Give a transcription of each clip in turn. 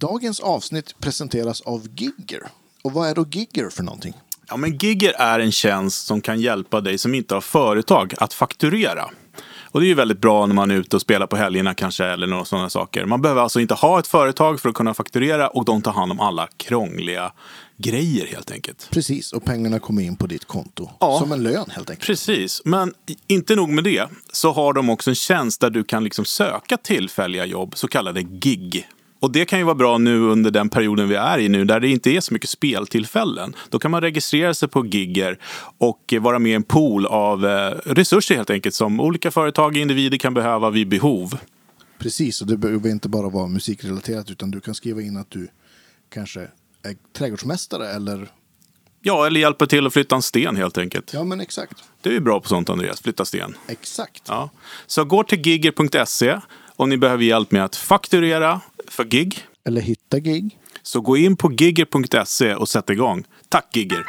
Dagens avsnitt presenteras av Gigger. Och vad är då Gigger för någonting? Ja, men Gigger är en tjänst som kan hjälpa dig som inte har företag att fakturera. Och det är ju väldigt bra när man är ute och spelar på helgerna kanske eller några sådana saker. Man behöver alltså inte ha ett företag för att kunna fakturera och de tar hand om alla krångliga grejer helt enkelt. Precis, och pengarna kommer in på ditt konto. Ja. Som en lön helt enkelt. Precis, men inte nog med det så har de också en tjänst där du kan liksom söka tillfälliga jobb, så kallade gig. Och det kan ju vara bra nu under den perioden vi är i nu, där det inte är så mycket speltillfällen. Då kan man registrera sig på Gigger och vara med i en pool av eh, resurser helt enkelt som olika företag och individer kan behöva vid behov. Precis, och det behöver inte bara vara musikrelaterat utan du kan skriva in att du kanske är trädgårdsmästare eller... Ja, eller hjälpa till att flytta en sten helt enkelt. Ja, men exakt. Du är bra på sånt Andreas, flytta sten. Exakt. Ja. Så gå till gigger.se om ni behöver hjälp med att fakturera för gig. Eller hitta gig. Så gå in på gigger.se och sätt igång. Tack Gigger!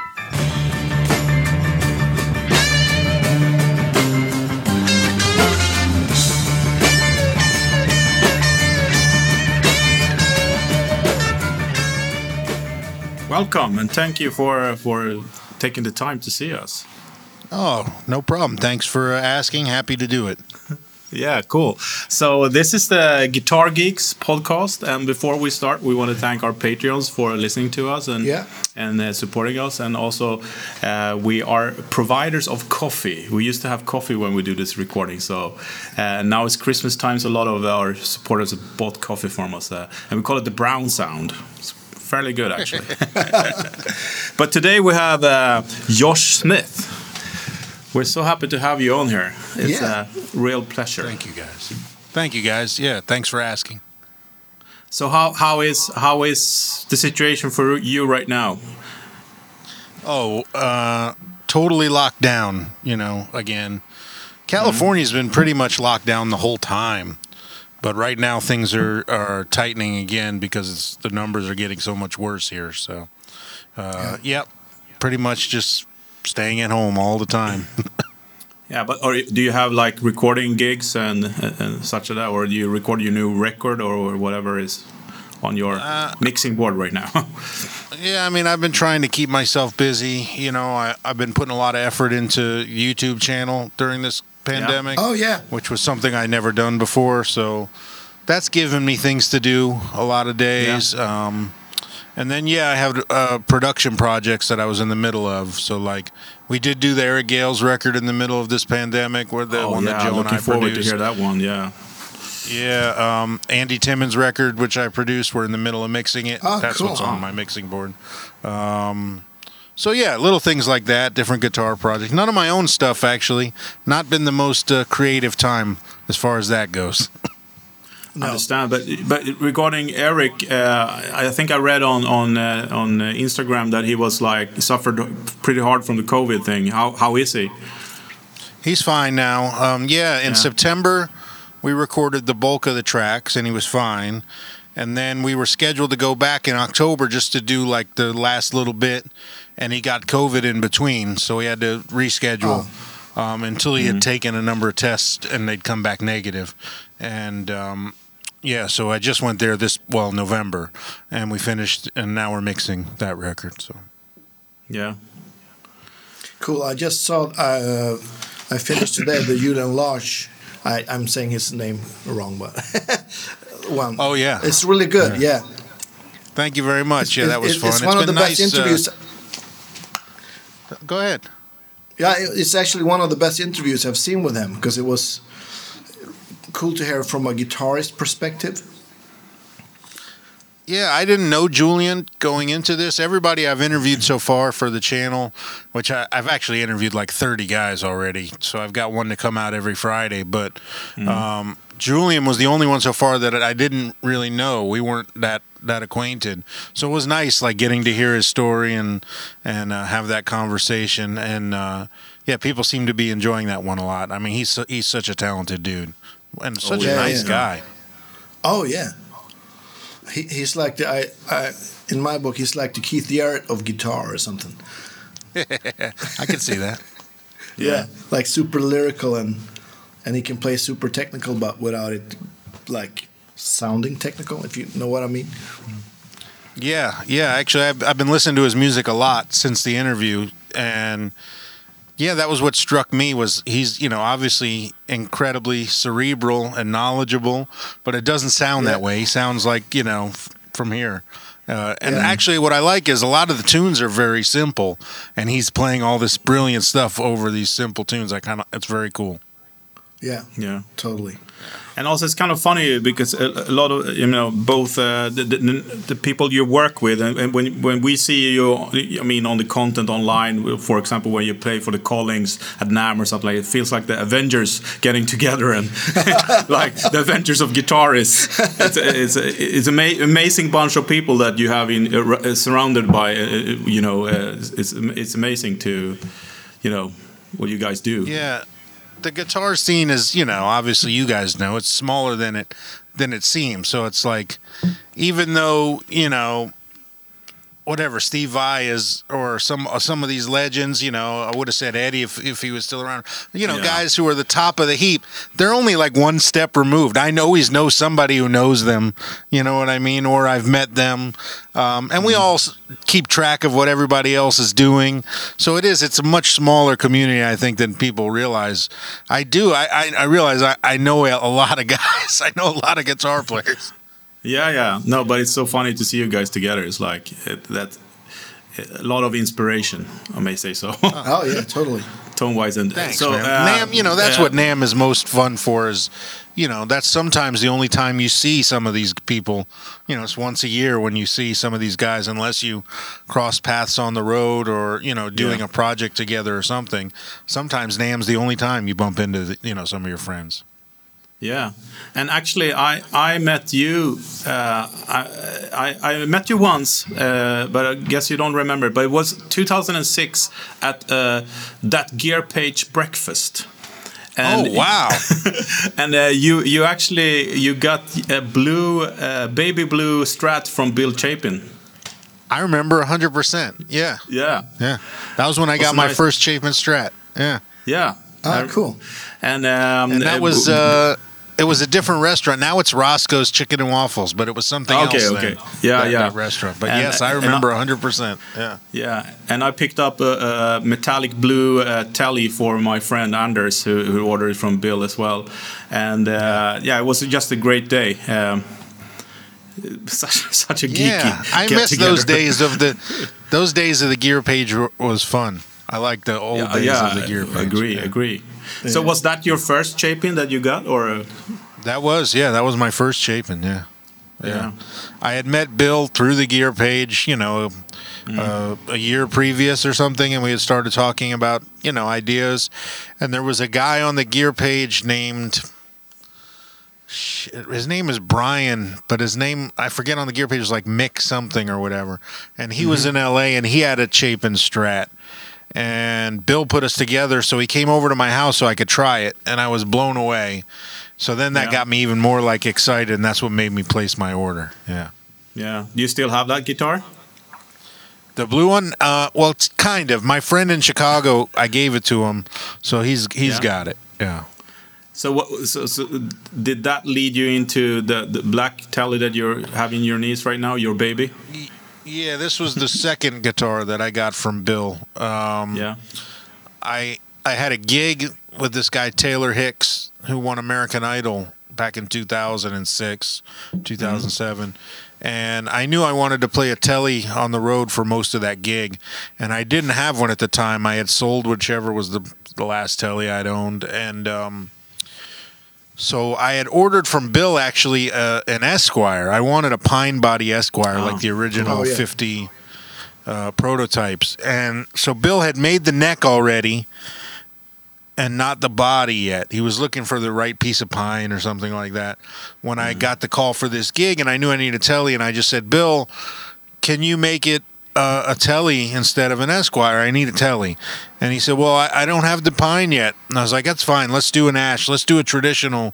Welcome and thank you for for taking the time to see us. Oh, no problem. Thanks for asking. Happy to do it. Yeah, cool. So this is the Guitar Geeks podcast, and before we start, we want to thank our Patreons for listening to us and Yeah. and uh, supporting us, and also uh, we are providers of coffee. We used to have coffee when we do this recording, so uh, now it's Christmas time, so a lot of our supporters have bought coffee from us, uh, and we call it the Brown Sound. It's fairly good actually. but today we have uh, Josh Smith. We're so happy to have you on here. It's Yeah. a real pleasure. Thank you, guys. Thank you, guys. Yeah, thanks for asking. So how how is how is the situation for you right now? Oh, uh, totally locked down, you know, again. California's been pretty much locked down the whole time. But right now things are, are tightening again because it's, the numbers are getting so much worse here. So, uh, yep, pretty much just staying at home all the time. Yeah, but or do you have like recording gigs and and such as that, or do you record your new record or whatever is on your mixing board right now? Yeah, I mean, I've been trying to keep myself busy. You know, I, I've been putting a lot of effort into YouTube channel during this pandemic, Oh, yeah. which was something I never done before. So that's given me things to do a lot of days. Um, and then, yeah, I have uh, production projects that I was in the middle of. So, like, we did do the Eric Gales record in the middle of this pandemic, where the one that Joe and Oh, looking I forward produced. to hear that one. Yeah, Yeah, um, Andy Timmons' record, which I produced, we're in the middle of mixing it. Oh, That's cool. what's on my mixing board. Um, so yeah, little things like that, different guitar projects. None of my own stuff actually. Not been the most uh, creative time as far as that goes. No. understand. But but regarding Eric, uh, I think I read on on uh, on Instagram that he was like suffered pretty hard from the COVID thing. How how is he? He's fine now. Um, yeah, in Yeah. September we recorded the bulk of the tracks, and he was fine. And then we were scheduled to go back in October just to do like the last little bit, and he got COVID in between, so we had to reschedule um, until he had taken a number of tests and they'd come back negative. And um, yeah, so I just went there this well November, and we finished, and now we're mixing that record. So Yeah. Cool. I just saw. Uh, I finished today the Julian Lars. I, I'm saying his name wrong, but one. Oh, yeah. it's really good. Yeah, thank you very much. Yeah, that was It- fun. It's one of the been best nice, uh, interviews. go ahead. Yeah, it's actually one of the best interviews I've seen with him because it was cool to hear from a guitarist perspective. Yeah, I didn't know Julian going into this. Everybody I've interviewed so far for the channel, which I, I've actually interviewed like 30 guys already. So I've got one to come out every Friday. But um, Julian was the only one so far that I didn't really know. We weren't that that acquainted. So it was nice, like getting to hear his story and and uh, have that conversation. And uh, yeah, people seem to be enjoying that one a lot. I mean, he's he's such a talented dude and oh, such yeah, a nice yeah. guy. Oh yeah, he, he's like the I, I in my book he's like the Keith Jarrett of guitar or something. I can see that. Yeah, like super lyrical and and he can play super technical, but without it like sounding technical, if you know what I mean. Yeah, yeah. Actually, I've, I've been listening to his music a lot since the interview, and yeah, that was what struck me. Was he's you know obviously incredibly cerebral and knowledgeable, but it doesn't sound that way. He sounds like you know f- from here. Uh, and Yeah. actually, what I like is a lot of the tunes are very simple, and he's playing all this brilliant stuff over these simple tunes. I kind of it's very cool. Yeah, Yeah. totally. And also, it's kind of funny because a, a lot of you know both uh, the, the the people you work with, and, and when when we see you, I mean, on the content online, for example, when you play for the Callings at NAMM or something, like it feels like the Avengers getting together and like the Avengers of guitarists. It's it's it's an ama- amazing bunch of people that you have in uh, surrounded by. Uh, you know, uh, it's it's amazing to, you know, what you guys do. Yeah, the guitar scene is, you know, obviously you guys know it's smaller than it than it seems. So it's like, even though you know, whatever Steve Vai is or some uh, some of these legends, you know, I would have said Eddie if if he was still around. You know, Yeah. guys who are the top of the heap, they're only like one step removed. I always know somebody who knows them. You know what I mean? Or I've met them, um, and we all keep track of what everybody else is doing. So it is. It's a much smaller community, I think, than people realize. I do. I I, I realize I, I know a, a lot of guys. I know a lot of guitar players. Yeah, yeah. No, but it's so funny to see you guys together. It's like it, that a lot of inspiration, I may say so, Oh yeah, totally. tone wise. And Thanks, so, man. uh, NAMM, you know, that's yeah. what NAMM is most fun for. Is you know, that's sometimes the only time you see some of these people. You know, it's once a year when you see some of these guys, unless you cross paths on the road or you know, doing Yeah. a project together or something. Sometimes NAMM's the only time you bump into the, you know some of your friends. Yeah, and actually, I I met you. Uh, I, I I met you once, uh, but I guess you don't remember. But it was 2006 at uh, that Gear Page breakfast. And oh wow! and uh, you you actually you got a blue uh, baby blue Strat from Bill Chapin. I remember hundred percent. Yeah, Yeah, yeah. That was when I got my nice- first Chapin Strat. Yeah, yeah. Ah, I- cool. And um, and that uh, was uh, it was a different restaurant. Now it's Roscoe's Chicken and Waffles, but it was something Okay, else. okay. then, Yeah, that- yeah. that restaurant. But And- yes, I remember hundred percent. Yeah. Yeah, and I picked up a, a metallic blue uh, telly for my friend Anders, who, who ordered it from Bill as well. And uh, yeah, it was just a great day. Um, such, such a geeky. Yeah, I miss together. those days of the those days of the gear page was fun. I like the old Yeah, days yeah, of the gear page. agree, Yeah. agree. So was that your first Chapin that you got, or uh, That was yeah, that was my first Chapin. Yeah. yeah? I had met Bill through the gear page, you know, uh, a year previous or something, and we had started talking about, you know, ideas. And there was a guy on the gear page named, shit, his name is Brian, but his name, I forget on the gear page, is like Mick something or whatever. And he was in LA and he had a Chapin Strat. And Bill put us together, so he came over to my house so I could try it, and I was blown away. So then that Yeah. got me even more like excited, and that's what made me place my order. Yeah. Yeah. Do you still have that guitar? The blue one, uh, well, it's kind of. My friend in Chicago, I gave it to him, so he's he's Yeah. got it. Yeah. So what? So, so did that lead you into the, the black telly that you're having your knees right now, your baby? Yeah, this was the second guitar that I got from Bill. Um, Yeah. I I had a gig with this guy Taylor Hicks who won American Idol back in 2006, 2007. And I knew I wanted to play a telly on the road for most of that gig, and I didn't have one at the time. I had sold whichever was the the last telly I'd owned, and um, so I had ordered from Bill actually uh, an Esquire. I wanted a pine body Esquire, Oh. like the original Oh, yeah. 50 uh, prototypes. And so Bill had made the neck already and not the body yet. He was looking for the right piece of pine or something like that. When I got the call for this gig and I knew I needed a telly, and I just said, Bill, can you make it uh, a telly instead of an Esquire? I need a telly. And he said, Well, I, I don't have the pine yet. And I was like, That's fine. Let's do an ash. Let's do a traditional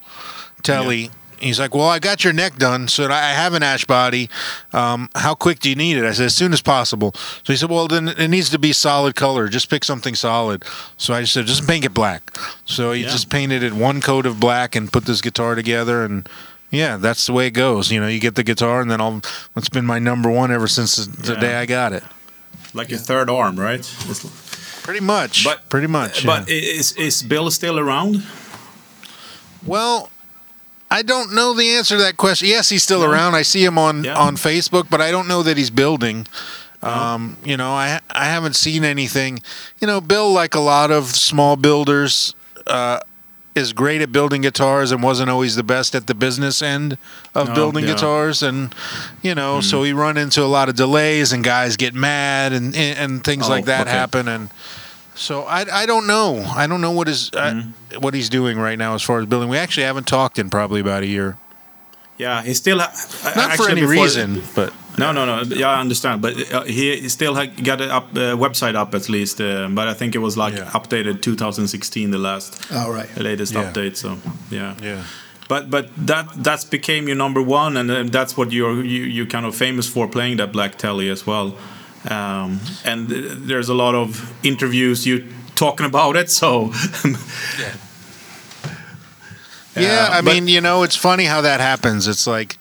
telly. He's like, Well, I got your neck done, so I have an ash body. Um, how quick do you need it? I said, As soon as possible. So he said, Well, then it needs to be solid color. Just pick something solid. So I just said, Just paint it black. So he Yeah. just painted it one coat of black and put this guitar together. And yeah, that's the way it goes. You know, you get the guitar, and then I'll. It's been my number one ever since the, Yeah. day I got it. Like your third arm, right? It's- Pretty much. But- pretty much. But yeah. is is Bill still around? Well, I don't know the answer to that question. Yes, he's still No? around. I see him on Yeah. on Facebook, but I don't know that he's building. Um, you know, I I haven't seen anything. You know, Bill, like a lot of small builders, uh, is great at building guitars and wasn't always the best at the business end of No, building yeah. guitars, and you know, so we run into a lot of delays and guys get mad and and, things Oh, like that okay. happen and. So I, I don't know I don't know what is uh, what he's doing right now as far as building. We actually haven't talked in probably about a year. Yeah, he still ha- Not actually for any reason, but No, no, no. Yeah, I understand, but uh, he he still ha- got a up, uh, website up at least. Uh, but I think it was like Yeah. updated 2016, the last, All right. the latest Yeah. update. So yeah, yeah. But but that that's became your number one, and uh, that's what you're you you kind of famous for playing that black telly as well. Um, and there's a lot of interviews you talking about it. So Yeah, I but- mean, you know, it's funny how that happens. It's like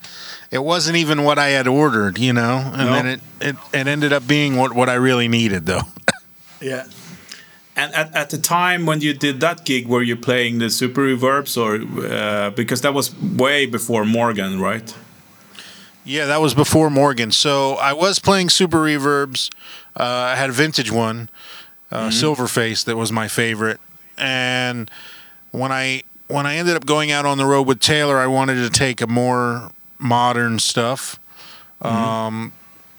it wasn't even what I had ordered, you know, and No. then it, it it ended up being what what I really needed, though. Yeah. And at, at the time when you did that gig, were you playing the super reverbs or uh, because that was way before Morgan, right? Yeah, that was before Morgan. So I was playing Super Reverbs. Uh, I had a vintage one, uh, Silverface, that was my favorite. And when I when I ended up going out on the road with Taylor, I wanted to take a more modern stuff um,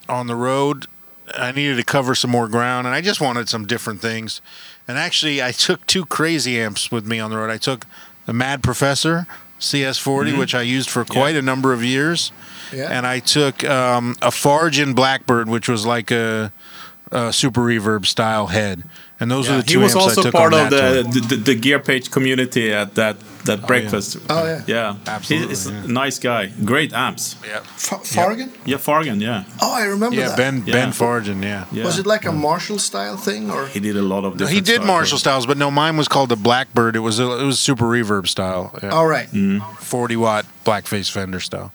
on the road. I needed to cover some more ground, and I just wanted some different things. And actually, I took two crazy amps with me on the road. I took the Mad Professor CS40, which I used for quite a number of years Yeah. and I took um, a Fargen Blackbird, which was like a, a super reverb style head, and those are the he two was amps I also took part on of that the, tour. the the gear page community at that that breakfast. Oh, yeah. yeah, Absolutely, He's yeah. a nice guy, great amps. Yeah, Fa- Fargen? Yeah, Fargen. Yeah, Oh, I remember yeah, that. Ben Yeah. Ben Fargen, yeah. yeah. Was it like a Marshall style thing or? He did a lot of different. He did stuff. Marshall styles, but no, mine was called the Blackbird. It was a, it was super reverb style, yeah. All right. Mm. forty watt blackface Fender style.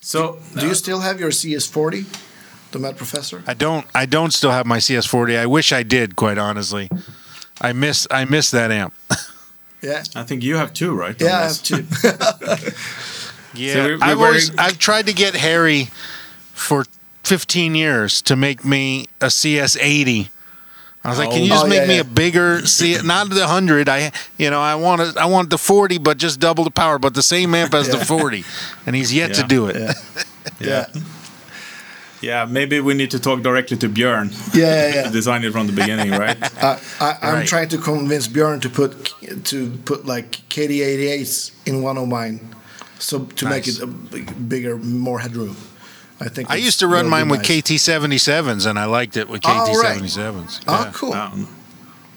So Do you still have your CS40, the Mad Professor? I don't I don't still have my CS40. I wish I did, quite honestly. I miss I miss that amp. Yeah. I think you have two, right? Yeah, I have two. Yeah, So we're- I've we're always very- I've tried to get Harry for 15 years to make me a CS80. I was like, "Can you just Oh, make yeah, me yeah. a bigger C not the 100. I you know, I want it, I want the 40 but just double the power, but the same amp as the 40." And he's yet to do it. Yeah. Yeah. Yeah, maybe we need to talk directly to Björn. Yeah, yeah, yeah. Design it from the beginning, right? I, I, I'm Right. trying to convince Björn to put to put like KT88s in one of mine, so to make it a bigger, more headroom. I think I used to run that'll mine with nice. KT77s and I liked it with Oh. KT77s. Oh, Yeah. cool. Um,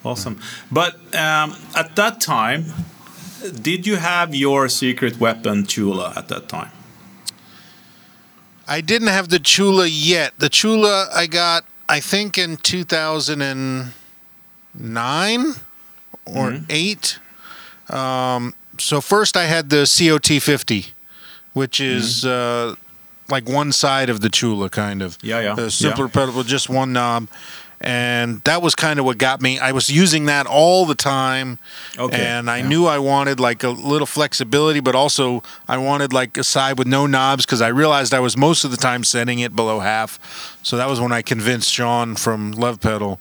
awesome. But um, at that time, did you have your secret weapon Tchula at that time? I didn't have the Tchula yet. The Tchula I got, I think, in 2009 or Mm-hmm. 8. Um, so first I had the COT 50, which is uh, like one side of the Tchula, kind of. Mm-hmm. Yeah, yeah, The simpler yeah. pedal just one knob. And that was kind of what got me. I was using that all the time. Okay, And I yeah. knew I wanted like a little flexibility, but also I wanted like a side with no knobs because I realized I was most of the time setting it below half. So that was when I convinced Sean from Love Pedal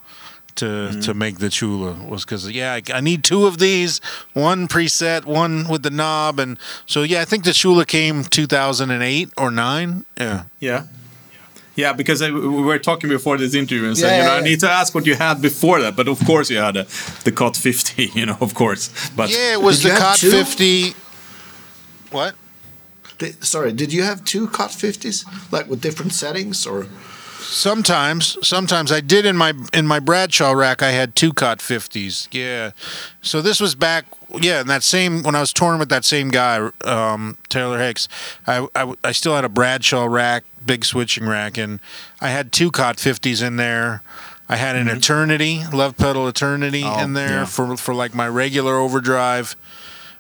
to Mm-hmm. to make the Tchula was because yeah I, I need two of these, one preset, one with the knob, and so yeah I think the Tchula came 2008 or nine. Yeah. Yeah. Yeah, because I, we were talking before this interview and saying, Yeah, you know, yeah, I need to ask what you had before that. But of course, you had a, the COT 50, you know, of course. But Yeah, it was Did the have Cot 50. What? Did- sorry, did you have two COT 50s, like with different settings, or? Sometimes, sometimes I did in my in my Bradshaw rack. I had two Cot fifties. Yeah, so this was back. Yeah, and that same when I was touring with that same guy, um, Taylor Hicks. I, I I still had a Bradshaw rack, big switching rack, and I had two Cot fifties in there. I had an Eternity Love Pedal Eternity Oh, in there yeah. for for like my regular overdrive.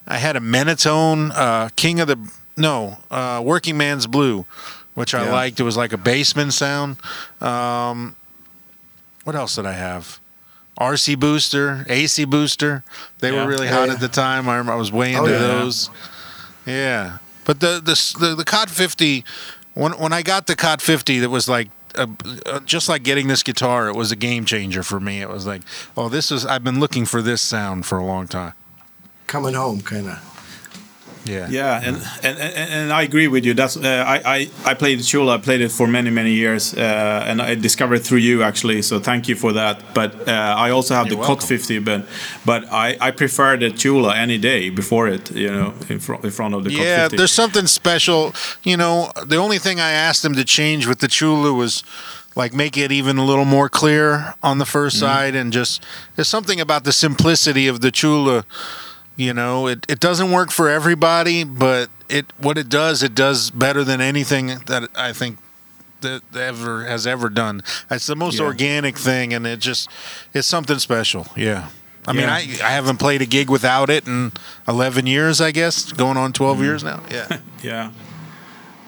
I had a Menatone uh, King of the no, uh, Working Man's Blue, which I Yeah. liked. It was like a basement sound. Um, what else did I have? RC Booster, AC Booster. They Yeah. were really hot yeah. at the time. I, I was way into Oh, yeah. those. Yeah, but the the the, the COT 50. When when I got the COT 50, that was like. Uh, uh, just like getting this guitar, it was a game changer for me. It was like, oh, this is. I've been looking for this sound for a long time. Coming home, kind of. Yeah. Yeah, and, and, and, and I agree with you. That's uh, I, I I played the Tchula. I played it for many many years, uh, and I discovered it through you actually. So thank you for that. But uh, I also have You're the Cot 50, but but I, I prefer the Tchula any day before it. You know, in front in front of the Cot Yeah, 50. there's something special. You know, the only thing I asked him to change with the Tchula was like make it even a little more clear on the 1st side and just there's something about the simplicity of the Tchula. You know, it, it doesn't work for everybody, but it what it does, it does better than anything that I think that ever has ever done. It's the most Yeah. organic thing, and it just it's something special. Yeah. I mean, Yeah. I, I haven't played a gig without it in 11 years, I guess, going on 12 years now. Yeah. Yeah.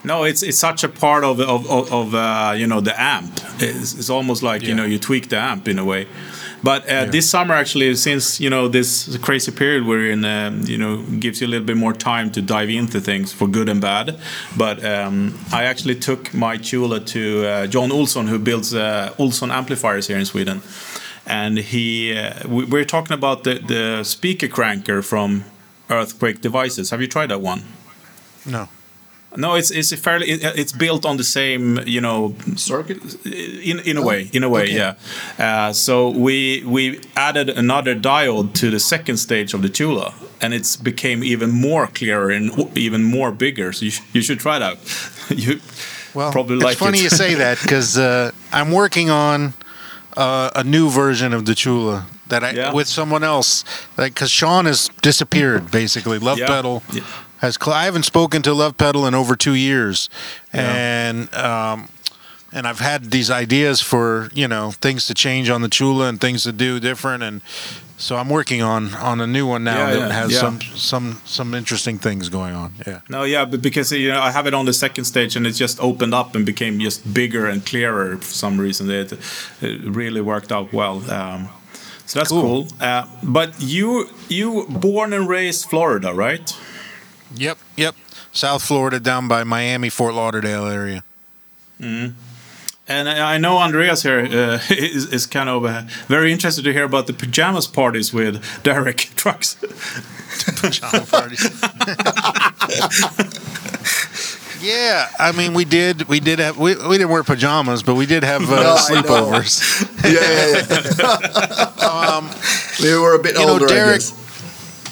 No, it's it's such a part of of of, of uh, you know the amp. It's, it's almost like you know you tweak the amp in a way. But uh, this summer, actually, since you know this crazy period we're in, um, you know, gives you a little bit more time to dive into things for good and bad. But um, I actually took my Tchula to uh, John Olsson, who builds uh, Olsson amplifiers here in Sweden, and he uh, we, we're talking about the the speaker cranker from EarthQuaker Devices. Have you tried that one? No. No, it's it's a fairly it, it's built on the same you know Circuit? in in a way in a way okay. yeah. Uh, so we we added another diode to the second stage of the Tchula, and it's became even more clearer and even more bigger. So you sh- you should try it out. you Well, probably it's like funny it. you say that because uh, I'm working on uh, a new version of the Tchula that I Yeah. with someone else. Like, because Sean has disappeared basically. Love Yeah. Pedal Yeah. Has. Cl- I haven't spoken to Love Pedal in over two years, Yeah. and um, and I've had these ideas for you know things to change on the Tchula and things to do different and. So I'm working on on a new one now Yeah, that yeah, has yeah. some some some interesting things going on. Yeah. No, yeah, but because you know I have it on the second stage and it just opened up and became just bigger and clearer for some reason. It, it really worked out well. Um, so that's cool. Cool. Uh, but you you born and raised Florida, right? Yep, yep. South Florida, down by Miami, Fort Lauderdale area. And I I know Andreas here uh, is, is kind of uh, very interested to hear about the pajamas parties with Derek Trucks. Pajama parties. yeah, I mean, we did, we did have, we, we didn't wear pajamas, but we did have uh, No, sleepovers. Yeah, yeah, yeah. we were a bit You know, older, I Derek-.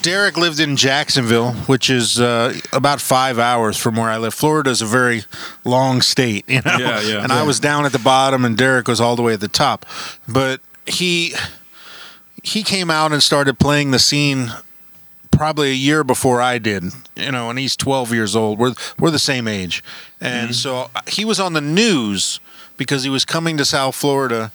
Derek lived in Jacksonville, which is uh, about five hours from where I live. Florida is a very long state, you know. Yeah, yeah. And I was down at the bottom, and Derek was all the way at the top. But he he came out and started playing the scene probably a year before I did, you know, and he's 12 years old. We're we're the same age, and so uh, he was on the news because he was coming to South Florida,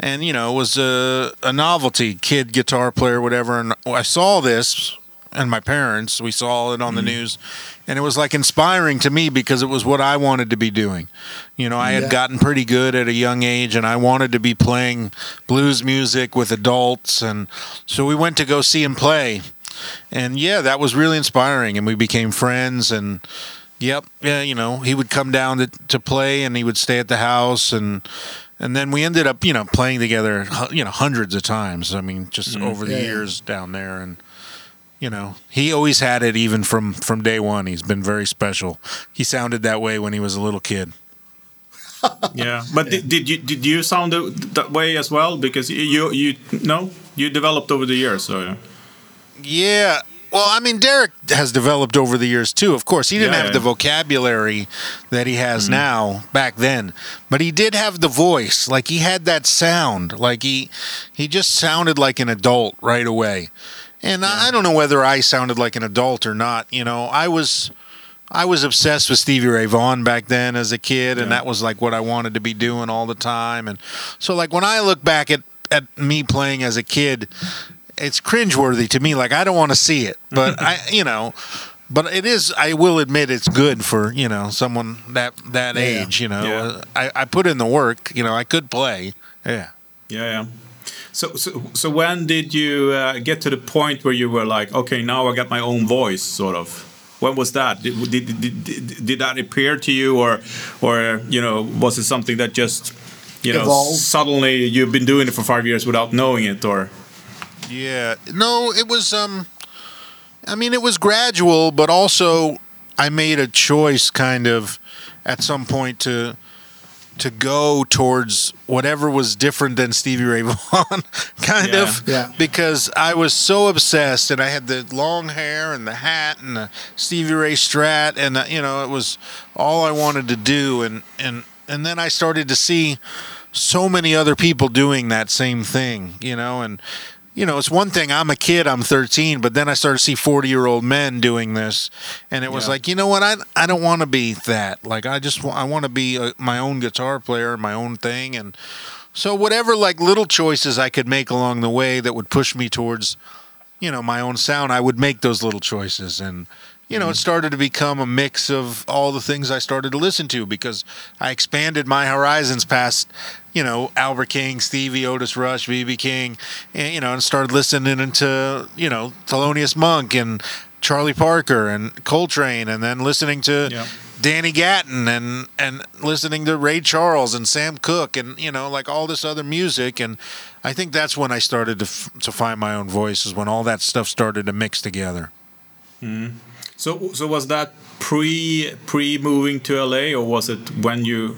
and you know, it was a a novelty kid guitar player, whatever. And I saw this, and my parents, we saw it on the mm-hmm. news, and it was like inspiring to me because it was what I wanted to be doing. You know, I had Yeah. gotten pretty good at a young age, and I wanted to be playing blues music with adults, and so we went to go see him play and yeah, that was really inspiring. And we became friends. And yep, yeah, you know, he would come down to, to play, and he would stay at the house, and and then we ended up, you know, playing together, you know, hundreds of times. I mean, just mm-hmm. over the Yeah, yeah. years down there, and you know, he always had it, even from from day one. He's been very special. He sounded that way when he was a little kid. yeah, but Did, did you did you sound that way as well? Because you you, you no you developed over the years. So yeah. Yeah. Well, I mean, Derek has developed over the years too. Of course, he didn't Yeah, have yeah. the vocabulary that he has mm-hmm. now back then, but he did have the voice. Like he had that sound. Like he he just sounded like an adult right away. And I, I don't know whether I sounded like an adult or not. You know, I was I was obsessed with Stevie Ray Vaughan back then as a kid, and that was like what I wanted to be doing all the time. And so, like when I look back at at me playing as a kid, it's cringeworthy to me. Like I don't want to see it, but I, you know, but it is. I will admit it's good for you know someone that that Yeah. age. You know, Yeah. I, I put in the work. You know, I could play. Yeah. Yeah, yeah. So, so, so when did you uh, get to the point where you were like, okay, now I got my own voice, sort of? When was that? Did, did, did, did, did that appear to you, or, or you know, was it something that just, you know, Evolved. suddenly you've been doing it for five years without knowing it, or? Yeah. No, it was um I mean it was gradual, but also I made a choice kind of at some point to to go towards whatever was different than Stevie Ray Vaughan kind Yeah. of Yeah. because I was so obsessed and I had the long hair and the hat and the Stevie Ray Strat and uh, you know it was all I wanted to do and and and then I started to see so many other people doing that same thing, you know, and you know, it's one thing. I'm a kid. I'm 13, but then I started to see 40 year old men doing this, and it was Yeah. like, you know what? I I don't want to be that. Like, I just I want to be a, my own guitar player, my own thing, and so whatever like little choices I could make along the way that would push me towards, you know, my own sound, I would make those little choices, and you know, it mm-hmm. started to become a mix of all the things I started to listen to because I expanded my horizons past, you know, Albert King, Stevie, Otis Rush, BB King, and, you know, and started listening into, you know, Thelonious Monk and Charlie Parker and Coltrane, and then listening to Yeah. Danny Gatton and and listening to Ray Charles and Sam Cooke and you know like all this other music and I think that's when I started to f- to find my own voice is when all that stuff started to mix together. Mm-hmm. So, so was that pre pre moving to LA, or was it when you?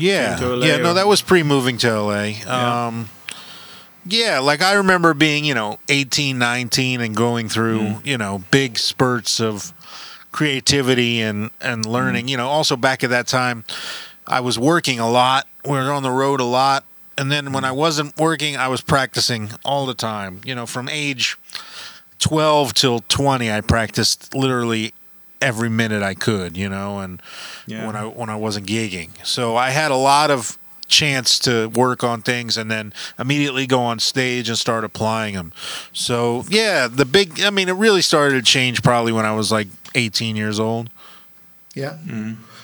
Yeah, yeah. No, that was pre moving to LA. Yeah. Um, yeah, like I remember being you know 18, 19 and going through Mm. you know big spurts of creativity and and learning. Mm. You know, also back at that time, I was working a lot. We were on the road a lot. And then when I wasn't working, I was practicing all the time. You know, from age 12 till 20 i practiced literally every minute i could you know and Yeah. when i when i wasn't gigging so i had a lot of chance to work on things and then immediately go on stage and start applying them so yeah the big i mean it really started to change probably when i was like 18 years old Yeah.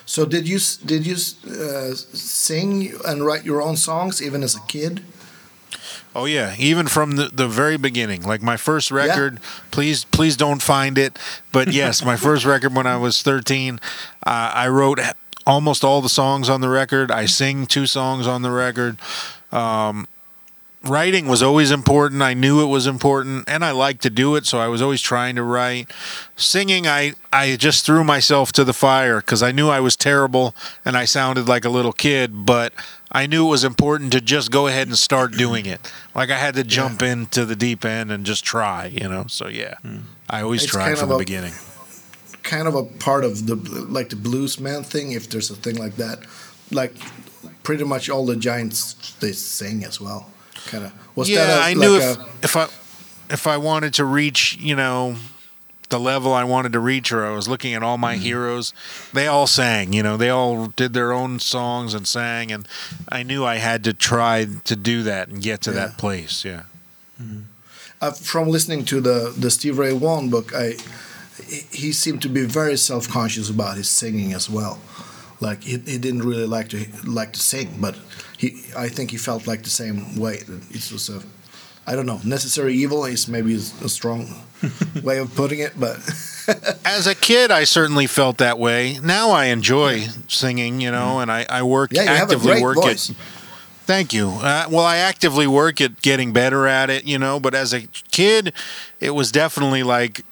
So did you did you uh, sing and write your own songs even as a kid? Oh yeah, even from the, the very beginning. Like my first record, please please don't find it. But yes, my first record when I was 13, uh, I wrote almost all the songs on the record. I sing two songs on the record. Um, writing was always important. I knew it was important, and I liked to do it, so I was always trying to write. Singing, I I just threw myself to the fire because I knew I was terrible and I sounded like a little kid, but. I knew it was important to just go ahead and start doing it. Like I had to jump into the deep end and just try, you know. So yeah, hmm. I always It's tried from the a- beginning. Kind of a part of the like the blues man thing, if there's a thing like that. Like pretty much all the giants they sing as well. Kind of was yeah, that a, I knew like if a, if I if I wanted to reach, you know, the level I wanted to reach, or I was looking at all my Mm-hmm. heroes, they all sang. You know, they all did their own songs and sang, and I knew I had to try to do that and get to Yeah. that place. Yeah. uh, from listening to the the Steve Ray Vaughan book, I he, he seemed to be very self conscious about his singing as well. Like he, he didn't really like to like to sing, but he I think he felt like the same way. It was a I don't know necessary evil is maybe a strong way of putting it, but As a kid, I certainly felt that way. Now I enjoy singing, you know, and I, I work yeah, you have a actively great work voice. at Thank you. Uh, well, I actively work at getting better at it, you know, but as a kid, it was definitely like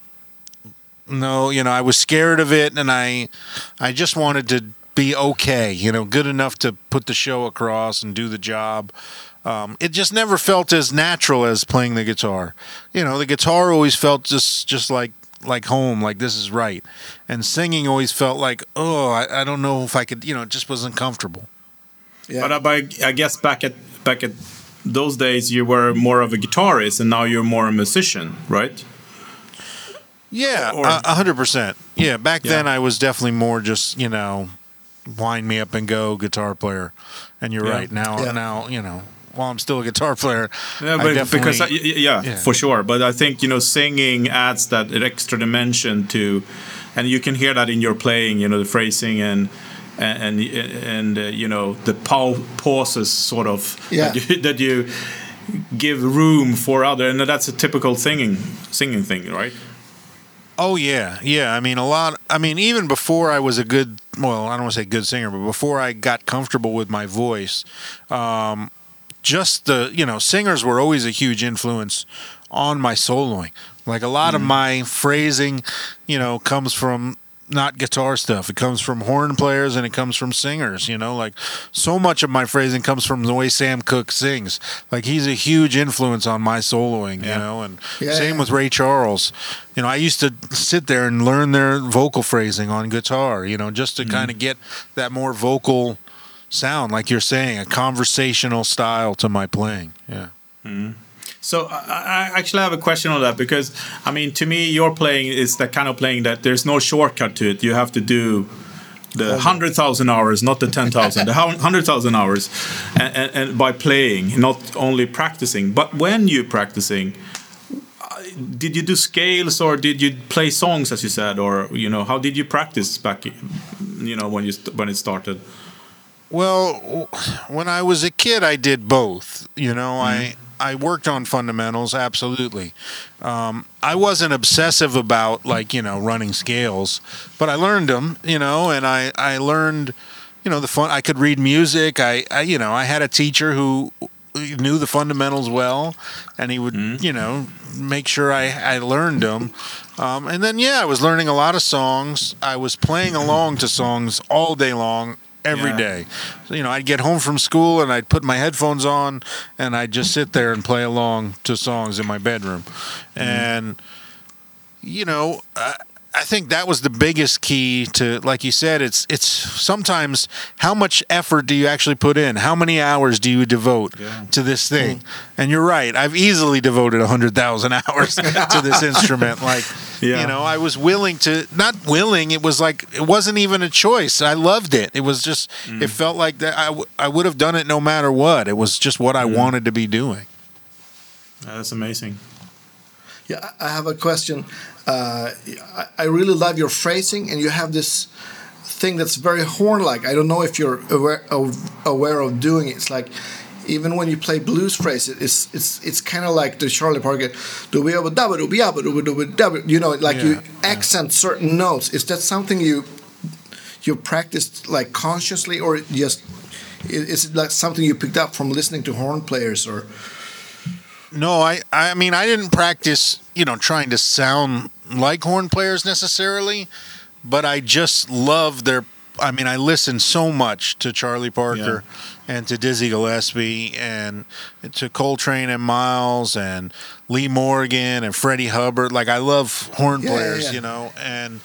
no, you know, I was scared of it and I I just wanted to be okay, you know, good enough to put the show across and do the job. Um, it just never felt as natural as playing the guitar. You know, the guitar always felt just just like like home, like this is right, and singing always felt like oh, I, I don't know if I could, you know, it just wasn't comfortable. Yeah. But, I- but I, I guess back at back at those days, you were more of a guitarist, and now you're more a musician, right? Yeah, a a hundred percent. Yeah, back Yeah. then I was definitely more just you know, wind me up and go guitar player. And you're Yeah. right now. Yeah. Now you know, while I'm still a guitar player. Yeah, but definitely- because I, y- yeah, Yeah. for sure. But I think you know, singing adds that extra dimension to, and you can hear that in your playing. You know, the phrasing and and and, and uh, you know the pau- pauses, sort of Yeah. that, you, that you give room for other, and that's a typical singing singing thing, right? Oh yeah, yeah. I mean, a lot. I mean, even before I was a good, well, I don't want to say good singer, but before I got comfortable with my voice, um, just the you know, singers were always a huge influence on my soloing. Like a lot of mm. my phrasing, you know, comes from not guitar stuff. It comes from horn players and it comes from singers, you know, like so much of my phrasing comes from the way Sam Cooke sings. Like he's a huge influence on my soloing, you know, and Yeah, same yeah. with Ray Charles. You know, I used to sit there and learn their vocal phrasing on guitar, you know, just to mm. kind of get that more vocal sound, like you're saying, a conversational style to my playing. Yeah. So I, I actually have a question on that because I mean, to me, your playing is the kind of playing that there's no shortcut to it. You have to do the hundred thousand hours, not the ten thousand, the hundred thousand hours, and, and, and by playing, not only practicing. But when you're practicing, uh, did you do scales or did you play songs, as you said, or you know, how did you practice back, you know, when you when it started? Well, when I was a kid, I did both. You know, I I worked on fundamentals absolutely. Um, I wasn't obsessive about like you know running scales, but I learned them. You know, and I I learned you know the fun. I could read music. I, I you know I had a teacher who knew the fundamentals well, and he would you know make sure I I learned them. Um, and then yeah, I was learning a lot of songs. I was playing along to songs all day long every Yeah. day. So, you know, I'd get home from school and I'd put my headphones on and I'd just sit there and play along to songs in my bedroom. Mm-hmm. And, you know, I, I think that was the biggest key to, like you said, it's it's sometimes how much effort do you actually put in? How many hours do you devote Yeah. to this hmm. thing? And you're right. I've easily devoted 100,000 hours to this instrument. Like, Yeah. you know, I was willing to, not willing, it was like, it wasn't even a choice. I loved it. It was just, hmm. it felt like that I, w- I would have done it no matter what. It was just what I hmm. wanted to be doing. That's amazing. Yeah, I have a question. Uh, I, really love your phrasing, and you have this thing that's very horn-like. I don't know if you're aware of, aware of doing it. It's like even when you play blues phrases, it's it's it's kind of like the Charlie Parker, you know, like you Yeah, yeah. accent certain notes. Is that something you you practiced like consciously, or just is it like something you picked up from listening to horn players, or No, I, I mean, I didn't practice, you know, trying to sound like horn players necessarily, but I just love their. I mean, I listen so much to Charlie Parker and to Dizzy Gillespie and to Coltrane and Miles and Lee Morgan and Freddie Hubbard. Like, I love horn Yeah, yeah, players, yeah. you know, and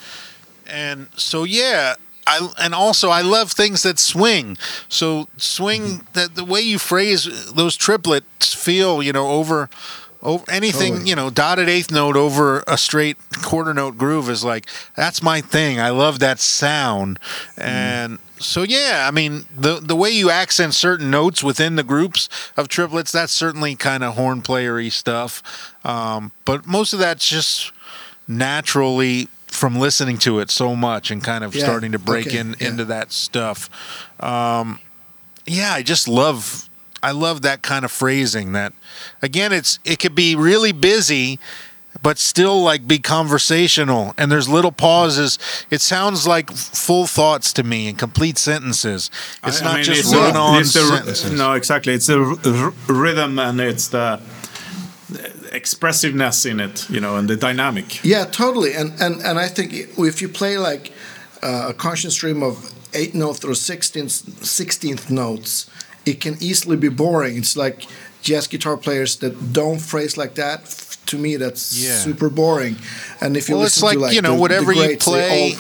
and so yeah. I, and also I love things that swing. So swing that the way you phrase those triplets feel, you know, over over anything, Totally. you know, dotted eighth note over a straight quarter note groove is like that's my thing. I love that sound. And so yeah, I mean the the way you accent certain notes within the groups of triplets, that's certainly kind of horn playery stuff. Um, but most of that's just naturally from listening to it so much and kind of Yeah, starting to break okay, in yeah. into that stuff. Um, yeah, I just love I love that kind of phrasing that again it's it could be really busy but still like be conversational and there's little pauses it sounds like full thoughts to me and complete sentences it's I- I not mean, just it's the- run on it's the r- sentences No, exactly. It's the r- r- rhythm and it's the expressiveness in it, you know, and the dynamic. Yeah, totally. And and and I think if you play like uh, a conscious stream of eight notes or sixteenth sixteenth notes, it can easily be boring. It's like jazz guitar players that don't phrase like that. To me, that's Yeah. super boring. And if you Well, it's listen like, to like you know, the, whatever the you greats, they play-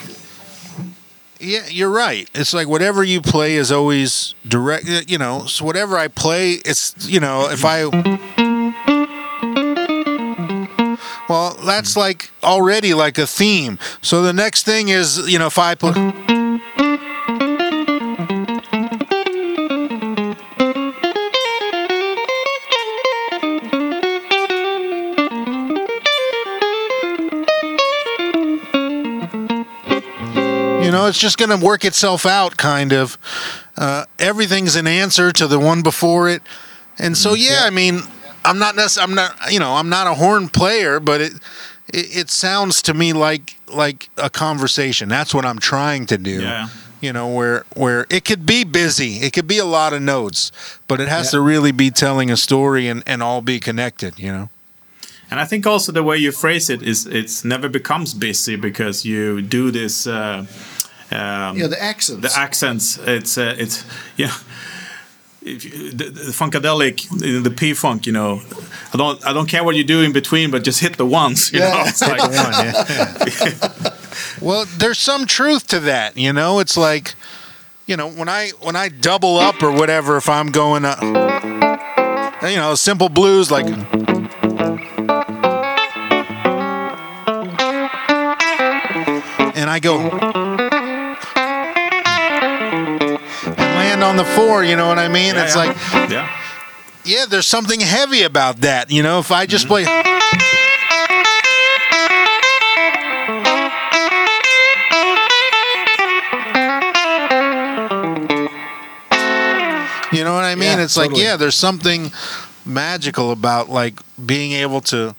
Yeah, you're right. It's like whatever you play is always direct. You know, so whatever I play, it's you know, if I. Well, that's like already like a theme. So the next thing is, you know, if I put. You know, it's just going to work itself out, kind of. Uh, everything's an answer to the one before it. And so, mm, yeah, I mean, I'm not necess- I'm not you know I'm not a horn player, but it, it it sounds to me like like a conversation. That's what I'm trying to do. Yeah. You know where where it could be busy, it could be a lot of notes, but it has Yeah. to really be telling a story and and all be connected. You know. And I think also the way you phrase it is it's never becomes busy because you do this. Uh, um, Yeah, the accents. the accents. It's uh, it's yeah. If you, the, the funkadelic, the P funk, you know, I don't I don't care what you do in between, but just hit the ones. You Yeah. know, it's like, Well, there's some truth to that, you know. It's like, you know, when I when I double up or whatever, if I'm going, uh, you know, simple blues like. And I go on the four, you know what I mean? yeah, it's yeah. like, yeah. yeah, there's something heavy about that, you know. If I just play. You know what I mean? Yeah, it's like, yeah, there's something magical about like being able to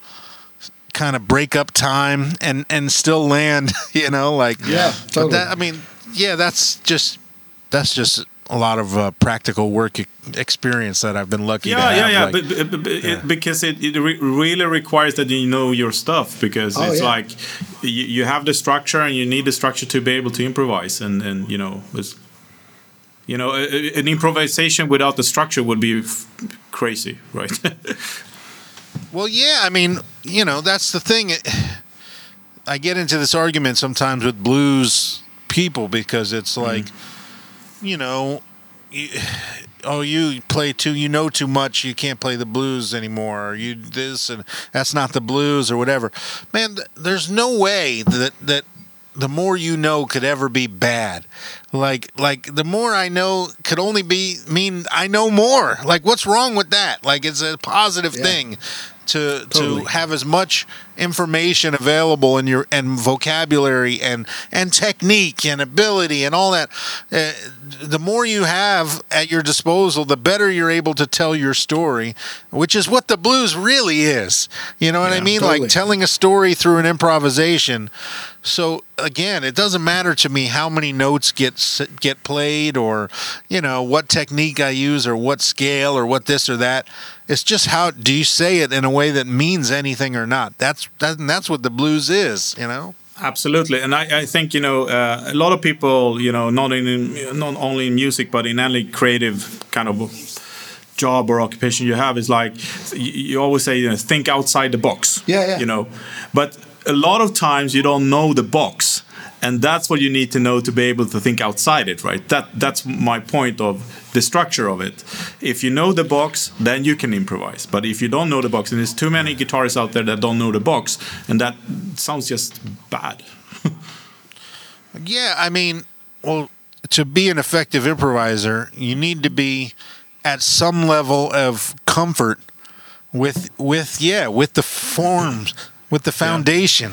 kind of break up time and and still land, you know, like Yeah, But totally. that I mean, yeah, that's just that's just a lot of uh, practical work e- experience that I've been lucky to Yeah, have. yeah, yeah, like- but, but, but It, because it, it re- really requires that you know your stuff because Oh, it's yeah. like you, you have the structure and you need the structure to be able to improvise and and you know it's, you know a- a- an improvisation without the structure would be f- crazy, right? Well, yeah, I mean, you know, that's the thing. It- I get into this argument sometimes with blues people because it's like, you know, you, oh, you play too, you know too much, you can't play the blues anymore, or you this and that's not the blues or whatever. Man, th- there's no way that that the more you know could ever be bad. Like like the more I know could only be mean I know more. Like what's wrong with that? Like it's a positive Yeah. thing to Totally. to have as much information available in your and vocabulary and and technique and ability and all that uh, the more you have at your disposal the better you're able to tell your story which is what the blues really is you know what i mean totally. like telling a story through an improvisation so again it doesn't matter to me how many notes get get played or you know what technique i use or what scale or what this or that it's just how do you say it in a way that means anything or not that's that, that's what the blues is you know Absolutely, and I, I think you know uh, a lot of people, you know, not in not only in music but in any creative kind of job or occupation you have is like you, you always say, you know, think outside the box. Yeah, yeah. You know, but a lot of times you don't know the box, and that's what you need to know to be able to think outside it, right? That that's my point of the structure of it. If you know the box, then you can improvise. But if you don't know the box, and there's too many guitarists out there that don't know the box, and that sounds just bad. Yeah, I mean, well, to be an effective improviser, you need to be at some level of comfort with with yeah, with the forms, with the foundation.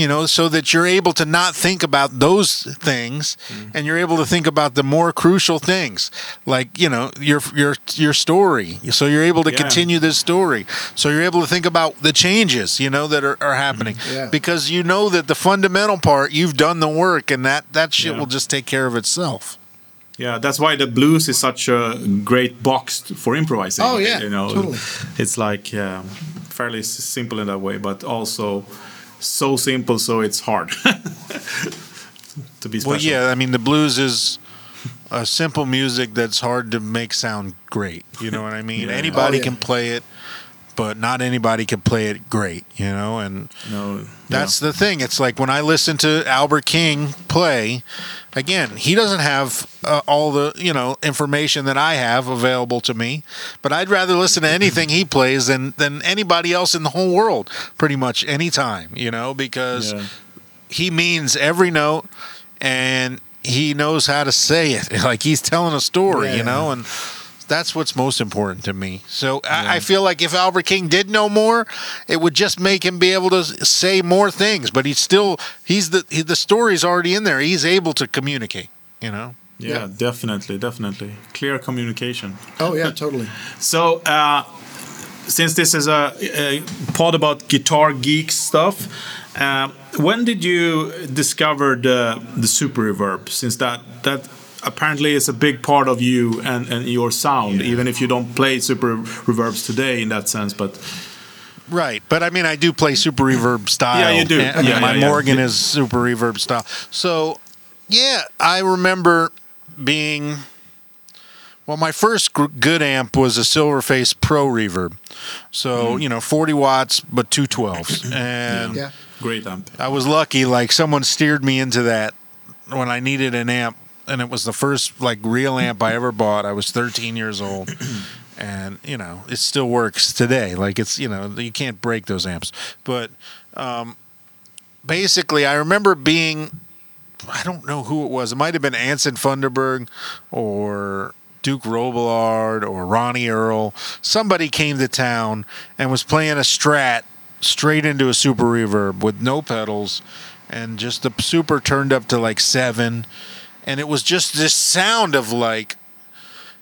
You know, so that you're able to not think about those things, and you're able to think about the more crucial things, like you know your your your story. So you're able to Yeah. continue this story. So you're able to think about the changes, you know, that are, are happening Yeah. because you know that the fundamental part you've done the work and that that shit Yeah. will just take care of itself Yeah, that's why the blues is such a great box for improvising. Oh, yeah, you know, totally. it's like um, fairly simple in that way, but also so simple so it's hard to be special. well yeah i mean the blues is a simple music that's hard to make sound great you know what i mean Yeah. anybody Oh, yeah. can play it but not anybody can play it great you know and no, That's the thing. It's like when I listen to Albert King play, again, he doesn't have uh, all the, you know, information that I have available to me, but I'd rather listen to anything he plays than than anybody else in the whole world pretty much anytime, you know, because Yeah. he means every note and he knows how to say it. Like he's telling a story, Yeah. you know, and that's what's most important to me. So I, I feel like if Albert King did know more, it would just make him be able to say more things. But he's still he's the he, the story's already in there. He's able to communicate. You know. Yeah, Yeah. definitely, definitely. Clear communication. Oh yeah, totally. So, uh, since this is a, a pod about guitar geek stuff, uh, when did you discover the the super reverb? Since that that apparently is a big part of you and, and your sound, even if you don't play super reverbs today in that sense. But Right, but I mean, I do play super reverb style. Yeah, you do. And- Yeah, my yeah, yeah. Morgan is super reverb style. So, yeah, I remember being. Well, my first gr- good amp was a Silverface Pro Reverb, so Hmm. you know, forty watts but two twelves, and Yeah. great amp. I was lucky. Like someone steered me into that when I needed an amp, and it was the first like real amp I ever bought. I was 13 years old, and you know it still works today. Like it's you know you can't break those amps. But um, basically, I remember being I don't know who it was. It might have been Anson Funderburgh or Duke Robillard or Ronnie Earl. Somebody came to town and was playing a Strat straight into a super reverb with no pedals, and just the super turned up to like seven, and it was just this sound of like.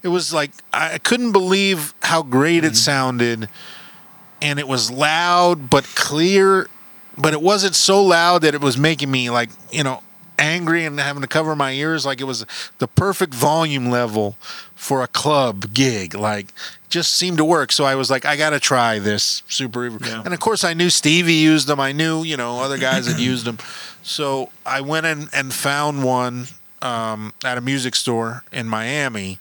It was like I couldn't believe how great it mm-hmm. sounded, and it was loud but clear, but it wasn't so loud that it was making me like you know angry and having to cover my ears. Like it was the perfect volume level for a club gig like just seemed to work. So i was like i gotta try this super Yeah. and of course i knew stevie used them. I knew you know other guys had used them. So i went in and found one um, at a music store in miami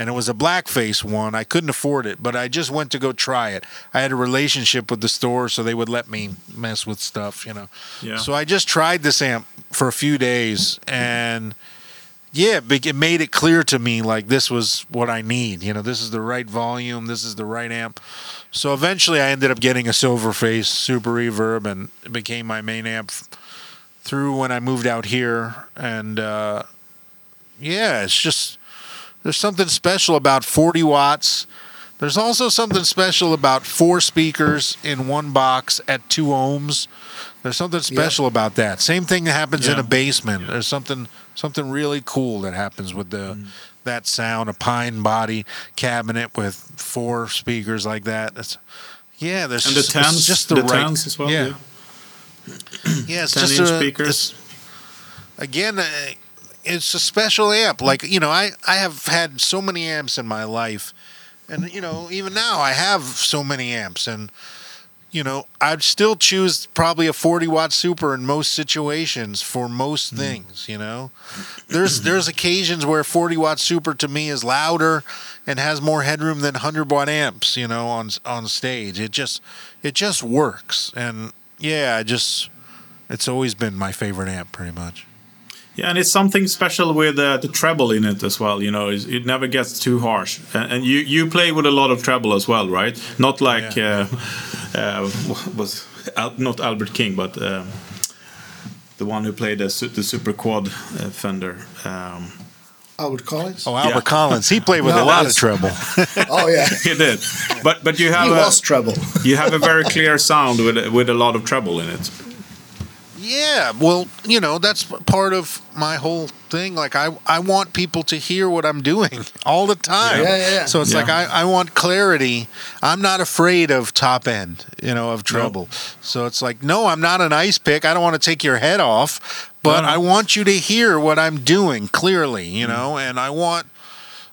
and it was a blackface one. I couldn't afford it, but I just went to go try it. I had a relationship with the store, so they would let me mess with stuff, you know. Yeah. So I just tried this amp for a few days, and yeah, it made it clear to me like this was what I need. You know, this is the right volume, this is the right amp. So eventually, I ended up getting a Silverface Super Reverb, and it became my main amp through when I moved out here. And uh, yeah, it's just there's something special about 40 watts. There's also something special about four speakers in one box at two ohms. There's something special about that. Same thing that happens in a basement. There's something something really cool that happens with the Mm. that sound. A pine body cabinet with four speakers like that. That's yeah. There's And just, it's tens, just the, the right. tens as well. Yeah, yeah. yeah. It's 10 just inch a, speakers. it's- again, uh, it's a special amp. Like you know, I I have had so many amps in my life, and you know, even now I have so many amps, and you know, I'd still choose probably a 40 watt super in most situations for most hmm. things. You know, there's there's occasions where 40 watt super to me is louder and has more headroom than 100 watt amps. You know, on on stage, it just it just works, and yeah, I just it's always been my favorite amp, pretty much. Yeah, and it's something special with uh, the treble in it as well. You know, It's- it never gets too harsh. And, and you you play with a lot of treble as well, right? Not like uh, uh, was Al- not Albert King, but um, the one who played the, su- the super quad uh, Fender. Um, Albert Collins. Oh, Albert Yeah. Collins, he played with No, a lot of treble. Oh, yeah. he did, but but you have he a, was trouble. you have a very clear sound with with a lot of treble in it. Yeah, well, you know, that's part of my whole thing. Like, I, I want people to hear what I'm doing all the time. Yeah, yeah, yeah. So it's Yeah. like I, I want clarity. I'm not afraid of top end, you know, of treble. So it's like, no, I'm not an ice pick. I don't want to take your head off, but No, no. I want you to hear what I'm doing clearly, you mm. know, and I want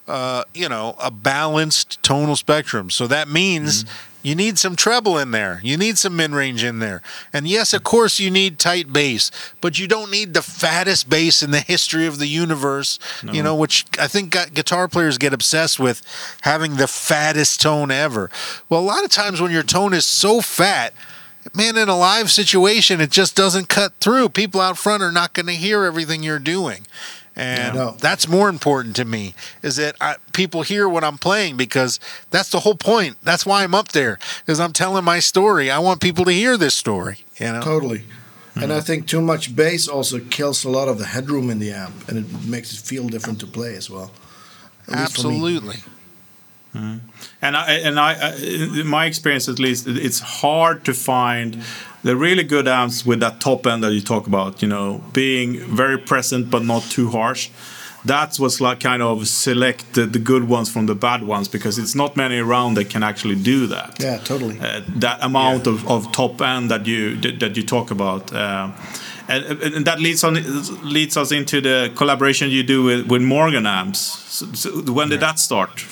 uh, you know, a balanced tonal spectrum. So that means you need some treble in there. You need some mid range in there. And yes, of course, you need tight bass, but you don't need the fattest bass in the history of the universe, you know, which I think guitar players get obsessed with having the fattest tone ever. Well, a lot of times when your tone is so fat, man, in a live situation, it just doesn't cut through. People out front are not going to hear everything you're doing. And No. Uh, that's more important to me is that I, people hear what I'm playing because that's the whole point. That's why I'm up there is I'm telling my story. I want people to hear this story, you know. Totally. And I mm-hmm. think too much bass also kills a lot of the headroom in the amp, and it makes it feel different to play as well. At least for me. Absolutely. Mm-hmm. And I, and I, uh, I, in my experience at least, it's hard to find the really good amps with that top end that you talk about. You know, being very present but not too harsh. That's what's like kind of select the, the good ones from the bad ones because it's not many around that can actually do that. Yeah, totally. Uh, that amount of, of top end that you that you talk about. Uh, and, and that leads on leads us into the collaboration you do with, with Morgan amps. So, so when did that start?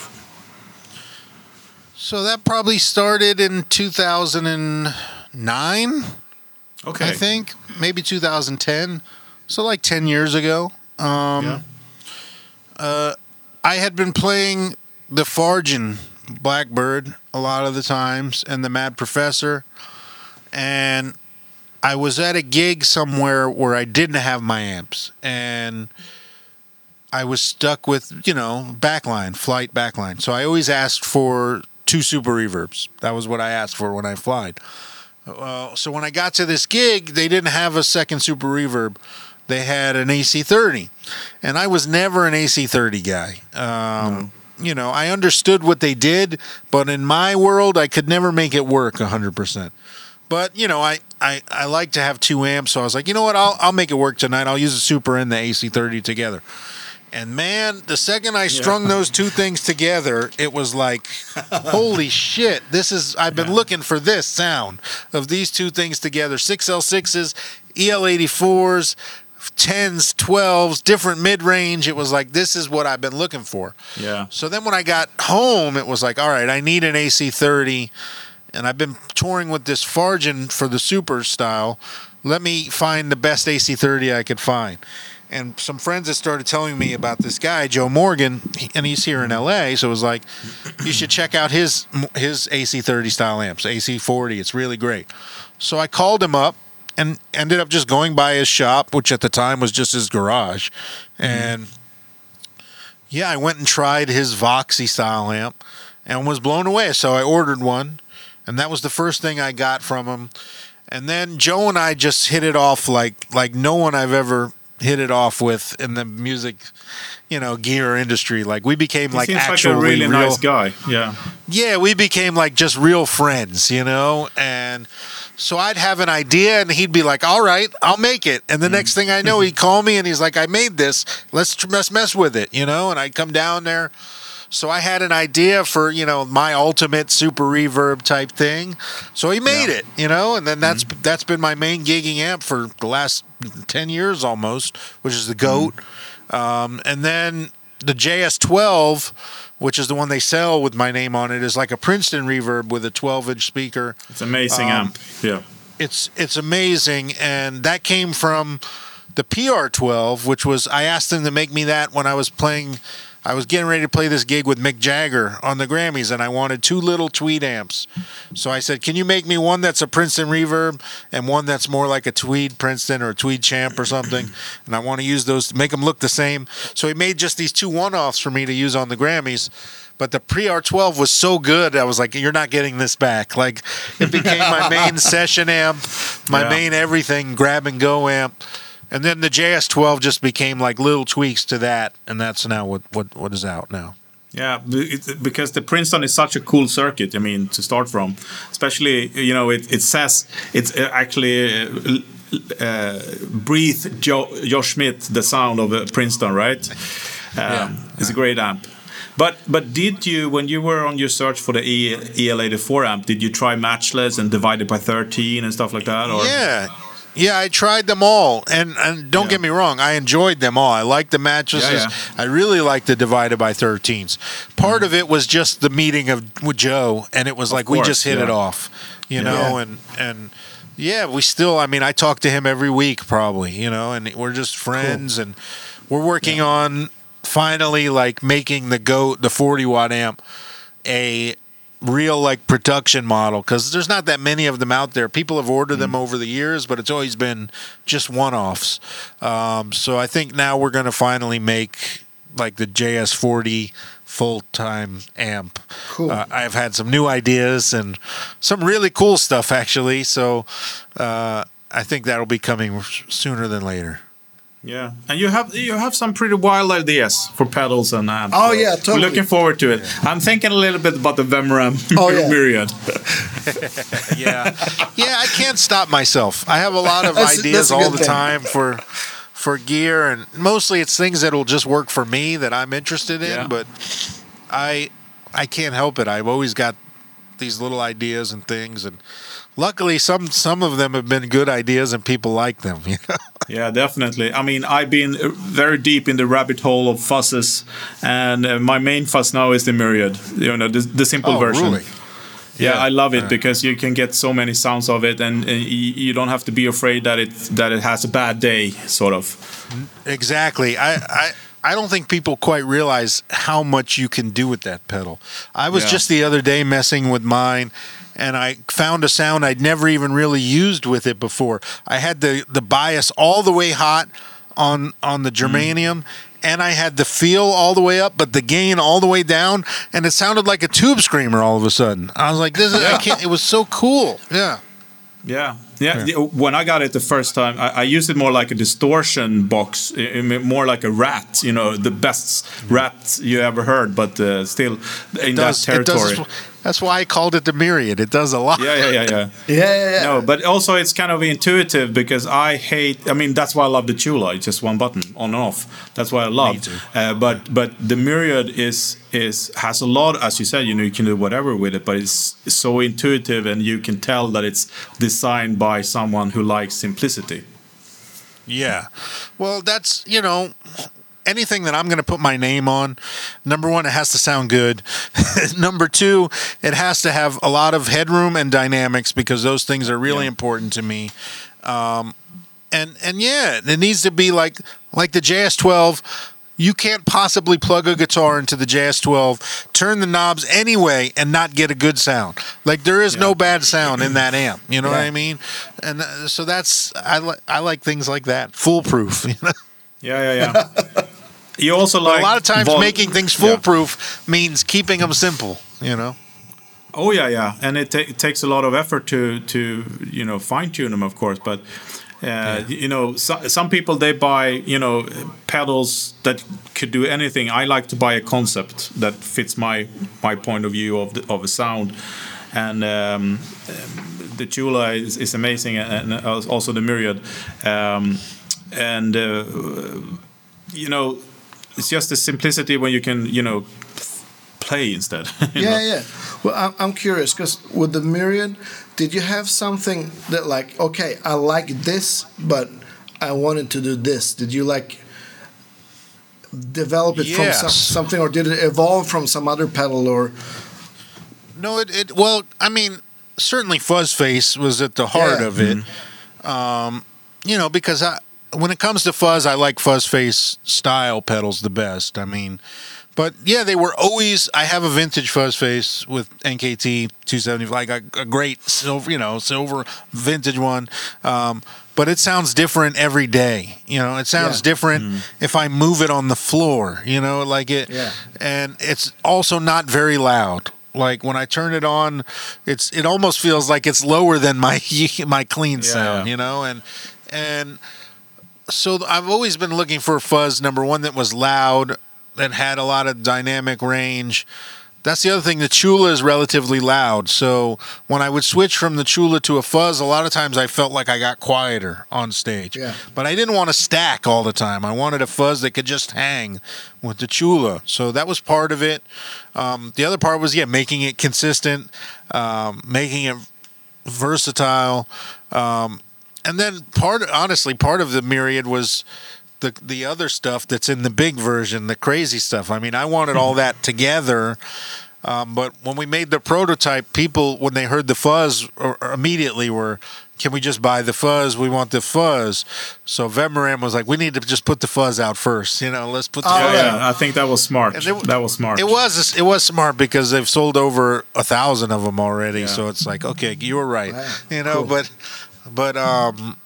So that probably started in 2009, Okay. I think, maybe 2010. So like 10 years ago. Um, Yeah. I had been playing the Fargen Blackbird a lot of the times and the Mad Professor. And I was at a gig somewhere where I didn't have my amps. And I was stuck with, you know, backline, flight backline. So I always asked for two super reverbs. That was what I asked for when I flied. Uh, so when I got to this gig, they didn't have a second super reverb. They had an AC30, and I was never an AC30 guy. Um, You know, I understood what they did, but in my world, I could never make it work 100%. But you know, I, I, I like to have two amps, so I was like, you know what, I'll I'll make it work tonight. I'll use the super and the AC30 together. And man, the second I strung those two things together, it was like, holy shit! This is I've been looking for this sound of these two things together: six L sixes, EL eighty fours, tens, twelves, different mid range. It was like this is what I've been looking for. Yeah. So then when I got home, it was like, all right, I need an AC30, and I've been touring with this Fargen for the super style. Let me find the best AC30 I could find. And some friends had started telling me about this guy, Joe Morgan, and he's here in LA. So it was like, you should check out his his AC30 style amps, AC40. It's really great. So I called him up and ended up just going by his shop, which at the time was just his garage, and. Yeah, I went and tried his Voxy style amp and was blown away. So I ordered one, and that was the first thing I got from him. And then Joe and I just hit it off like like no one I've ever hit it off with in the music, you know, gear industry. Like we became He like seems like actually a really real, nice guy. Yeah. yeah, we became like just real friends, you know? And so I'd have an idea and he'd be like, all right, I'll make it. And the mm-hmm. next thing I know, he'd call me and he's like, I made this. Let's, let's mess with it, you know? And I'd come down there. So I had an idea for, you know, my ultimate super reverb type thing. So he made it, you know? And then that's, that's been my main gigging amp for the last 10 years almost, which is the GOAT. Um, and then the JS12, which is the one they sell with my name on it, is like a Princeton reverb with a 12 inch speaker. It's amazing Um, amp. Yeah. It's it's amazing, and that came from the PR12, which was I asked them to make me that when I was playing. I was getting ready to play this gig with Mick Jagger on the Grammys, and I wanted two little tweed amps. So I said, "Can you make me one that's a Princeton reverb and one that's more like a tweed Princeton or a tweed champ or something?" And I want to use those to make them look the same. So he made just these two one-offs for me to use on the Grammys. But the PR12 was so good, I was like, "You're not getting this back." Like, it became my main session amp, my Yeah. main everything, grab and go amp. And then the JS12 just became like little tweaks to that, and that's now what what, what is out now. Yeah, because the Princeton is such a cool circuit. I mean, to start from, especially you know, it, it says it's uh, actually uh, uh, breathe Joe, Josh Schmidt the sound of uh, Princeton, right? Um, It's a great amp. But but did you when you were on your search for the e, EL84 amp, did you try matchless and divided by 13 and stuff like that? Or Yeah. Yeah, I tried them all, and and don't Yeah. get me wrong, I enjoyed them all. I liked the mattresses. Yeah, I really liked the divided by 13s. Part mm-hmm. of it was just the meeting of with Joe, and it was like we just hit it off, you know, and and yeah, we still. I mean, I talk to him every week, probably, you know, and we're just friends, and we're working on finally like making the goat the 40 watt amp a real like production model because there's not that many of them out there. People have ordered them over the years, but it's always been just one offs. Um, so I think now we're going to finally make like the JS40 full time amp. Cool. Uh, I've had some new ideas and some really cool stuff actually. So uh, I think that'll be coming sooner than later. Yeah, and you have you have some pretty wild ideas for pedals and amps. Oh, so yeah, We're totally. looking forward to it. I'm thinking a little bit about the Vemuram Oh, yeah. Myriad. yeah, yeah. I can't stop myself. I have a lot of That's- ideas that's all the thing. time for for gear, and mostly it's things that will just work for me that I'm interested in. Yeah. But I I can't help it. I've always got these little ideas and things, and luckily some some of them have been good ideas and people like them. You know. Yeah, definitely. I mean, I've been uh, very deep in the rabbit hole of fuzzes, and uh, my main fuzz now is the Myriad. You know, the, the simple Oh, version. really? Yeah, Yeah. I love it Yeah. because you can get so many sounds of it, and, and you you don't have to be afraid that it that it has a bad day, sort of. Exactly. I, I I don't think people quite realize how much you can do with that pedal. I was Yeah. just the other day messing with mine and I found a sound I'd never even really used with it before. I had the the bias all the way hot on on the germanium and I had the feel all the way up but the gain all the way down and it sounded like a tube screamer all of a sudden. I was like this is I can't it was so cool. Yeah. Yeah. Yeah, the- when I got it the first time, I, I used it more like a distortion box, i- i- more like a rat. You know, the best rat you ever heard, but uh, still in that Does- it does- territory. That's why I called it the myriad. It does a lot. Yeah, yeah, yeah, yeah. Yeah, yeah, yeah. No, but also it's kind of intuitive because I hate. I mean, that's why I love the Tchula. It's just one button on and off. That's why I love. too. Uh, but but the Myriad is is has a lot. As you said, you know, you can do whatever with it, but it's so intuitive, and you can tell that it's designed by someone who likes simplicity. Yeah. Well, that's, you know, anything that I'm going to put my name on, number one, it has to sound good. number two, it has to have a lot of headroom and dynamics because those things are really Yeah. important to me. Um, and and yeah, it needs to be like like the JS12. You can't possibly plug a guitar into the JS12, turn the knobs anyway, and not get a good sound. Like there is no bad sound in that amp. You know what I mean? And uh, so that's I like I like things like that, foolproof. You know? Yeah, yeah, yeah. You also like a lot of times vol- making things Yeah. foolproof means keeping them simple. You know? Oh yeah, yeah, and it, ta- it takes a lot of effort to to you know fine tune them, of course. But uh, you know, so, some people they buy you know pedals that could do anything. I like to buy a concept that fits my my point of view of the, of a sound, and um, the Tchula is, is amazing, and and also the Myriad, um, and uh, you know, it's just the simplicity when you can you know play instead. you know? yeah, yeah. Well, I'm, I'm curious because with the Myriad, did you have something that like, okay, I like this, but I wanted to do this? Did you like develop it from some, something, or did it evolve from some other pedal? Or No, it, it well, I mean, certainly Fuzz Face was at the heart Yeah. of it. Um, you know, because I when it comes to fuzz, I like Fuzz Face style pedals the best. I mean, but yeah, they were always. I have a vintage Fuzz Face with NKT 270, like a, a great silver, you know, silver vintage one. Um, but it sounds different every day. You know, it sounds Yeah. different if I move it on the floor. You know, like it. Yeah. And it's also not very loud. Like when I turn it on, it's it almost feels like it's lower than my my clean Yeah, sound. You know, and and so I've always been looking for a fuzz number one that was loud, that had a lot of dynamic range. That's the other thing. The Tchula is relatively loud, so when I would switch from the Tchula to a fuzz, a lot of times I felt like I got quieter on stage. Yeah. But I didn't want to stack all the time. I wanted a fuzz that could just hang with the Tchula. So that was part of it. Um, the other part was yeah, making it consistent, um, making it versatile. Um, and then part honestly part of the myriad was the the other stuff that's in the big version the crazy stuff i mean i wanted all that together um, but when we made the prototype people when they heard the fuzz or, or immediately were can we just buy the fuzz we want the fuzz so Vemuram was like we need to just put the fuzz out first you know let's put the Oh, Yeah, fuzz yeah. out I think that was smart. It- that was smart. it was it was smart because they've sold over a thousand of them already. Yeah. So it's like, okay, you were right. Wow. You know, Cool. but but um,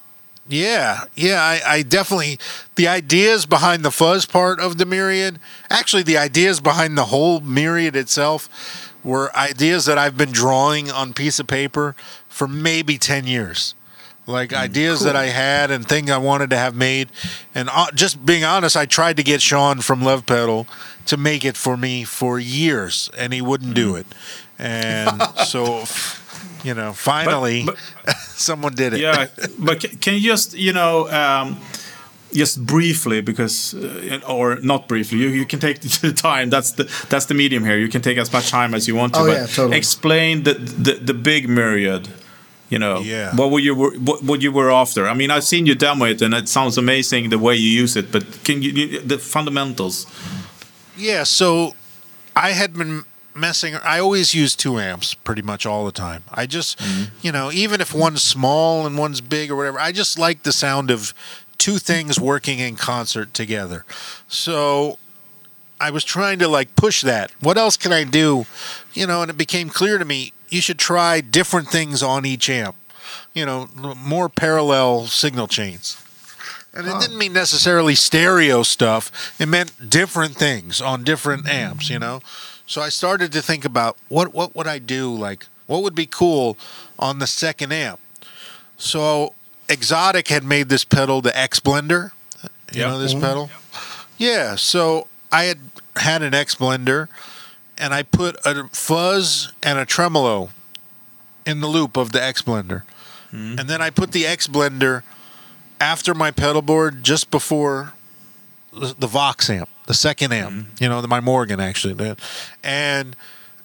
yeah, yeah. I, I definitely the ideas behind the fuzz part of the myriad. Actually, the ideas behind the whole myriad itself were ideas that I've been drawing on piece of paper for maybe ten years. like ideas that I had and things I wanted to have made. And uh, just being honest, I tried to get Sean from Love Pedal to make it for me for years, and he wouldn't do it. And so, you know, finally, but- someone did it. yeah, but can you just you know um, just briefly because uh, or not briefly you, you can take the time that's the that's the medium here you can take as much time as you want to Oh, but yeah, totally. explain the, the the big myriad you know Yeah. what were you were what, what you were after i mean i've seen you demo it and it sounds amazing the way you use it but can you, you the fundamentals Yeah, so I had been messing. I always use two amps pretty much all the time. I just, you know, even if one's small and one's big or whatever, I just like the sound of two things working in concert together. So I was trying to like push that. What else can I do? You know, and it became clear to me you should try different things on each amp. You know, more parallel signal chains. And it didn't mean necessarily stereo stuff. It meant different things on different amps, you know. So I started to think about what what would I do like what would be cool on the second amp. So Xotic had made this pedal the X Blender. You Yeah. know this mm-hmm. pedal? Yeah, so I had had an X Blender and I put a fuzz and a tremolo in the loop of the X Blender. Mm-hmm. And then I put the X Blender after my pedal board just before the, the Vox amp, the second amp, mm-hmm. you know, the, my Morgan actually, and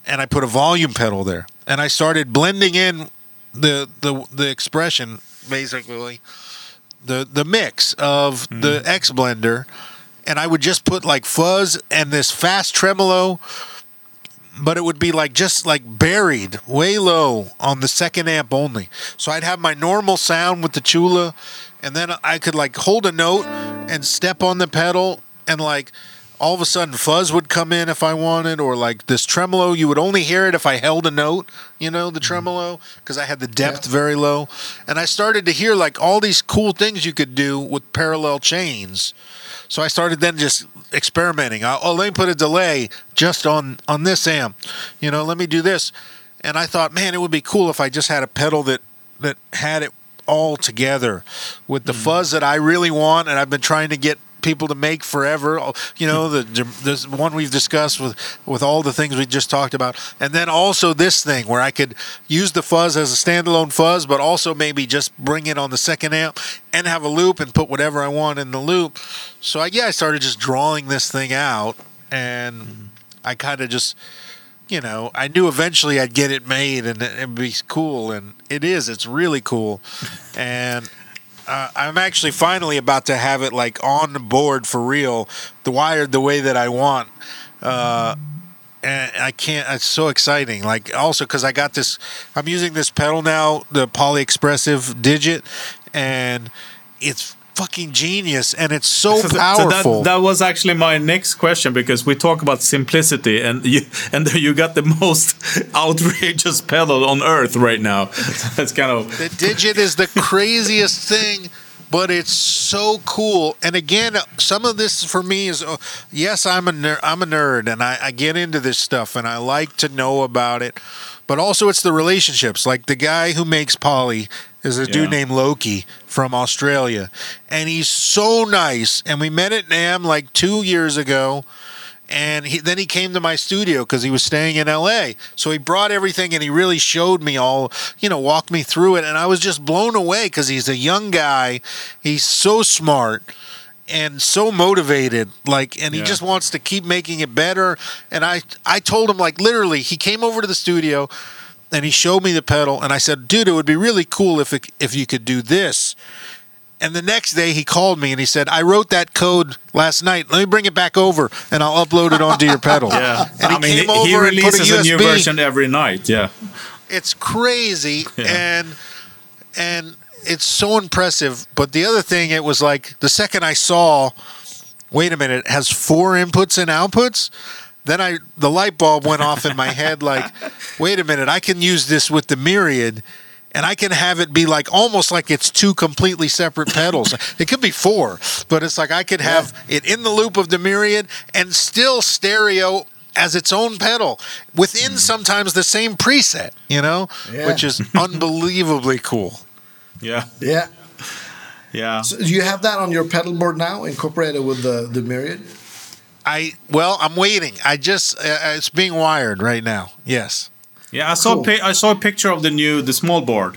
and I put a volume pedal there, and I started blending in the the the expression basically, the the mix of the mm-hmm. X blender, and I would just put like fuzz and this fast tremolo. But it would be like just like buried way low on the second amp only. So I'd have my normal sound with the Tchula, and then I could like hold a note and step on the pedal and like all of a sudden fuzz would come in if I wanted or like this tremolo you would only hear it if I held a note you know the mm-hmm. tremolo because I had the depth very low. And I started to hear like all these cool things you could do with parallel chains. So I started then just experimenting. Oh let me put a delay just on on this amp. You know let me do this. And I thought man it would be cool if I just had a pedal that that had it all together with the mm. fuzz that I really want, and I've been trying to get people to make forever. You know, the this one we've discussed with with all the things we just talked about, and then also this thing where I could use the fuzz as a standalone fuzz, but also maybe just bring it on the second amp and have a loop and put whatever I want in the loop. So I yeah, I started just drawing this thing out, and I kind of just you know, I knew eventually I'd get it made and it'd be cool, and it is. It's really cool, and uh, I'm actually finally about to have it like on the board for real, the wired the way that I want. Uh, and I can't. It's so exciting. Like also because I got this. I'm using this pedal now, the Poly Effects Digit, and it's fucking genius, and it's so So powerful. that, that was actually my next question because we talk about simplicity, and you and you got the most outrageous pedal on earth right now. That's kind of The digit is the craziest thing, but it's so cool. And again, some of this for me is uh, yes, I'm a ner- I'm a nerd, and I, I get into this stuff, and I like to know about it. But also, it's the relationships. Like the guy who makes Poly is a dude named Loki from Australia, and he's so nice. And we met at NAMM like two years ago and he, then he came to my studio because he was staying in LA. So he brought everything and he really showed me all, you know, walked me through it. And I was just blown away because he's a young guy. He's so smart and so motivated like and he Yeah. just wants to keep making it better and i i told him like literally he came over to the studio and he showed me the pedal and i said dude it would be really cool if it, if you could do this and the next day he called me and he said, I wrote that code last night. Let me bring it back over and I'll upload it onto your pedal. yeah. And he I mean, came he, he over and put a releases a, new version every night. Yeah, It's crazy Yeah. and and it's so impressive. But the other thing, it was like the second I saw, wait a minute, it has four inputs and outputs. Then I the light bulb went off in my head like, wait a minute, I can use this with the myriad and I can have it be like almost like it's two completely separate pedals. It could be four, but it's like I could have it in the loop of the myriad and still stereo as its own pedal within mm. sometimes the same preset, you know, Yeah. which is unbelievably cool. Yeah, Yeah. yeah. So do you have that on your pedal board now, incorporated with the the myriad? I well, I'm waiting. I just uh, it's being wired right now. Yes. Yeah, I saw Cool. a pi- I saw a picture of the new the small board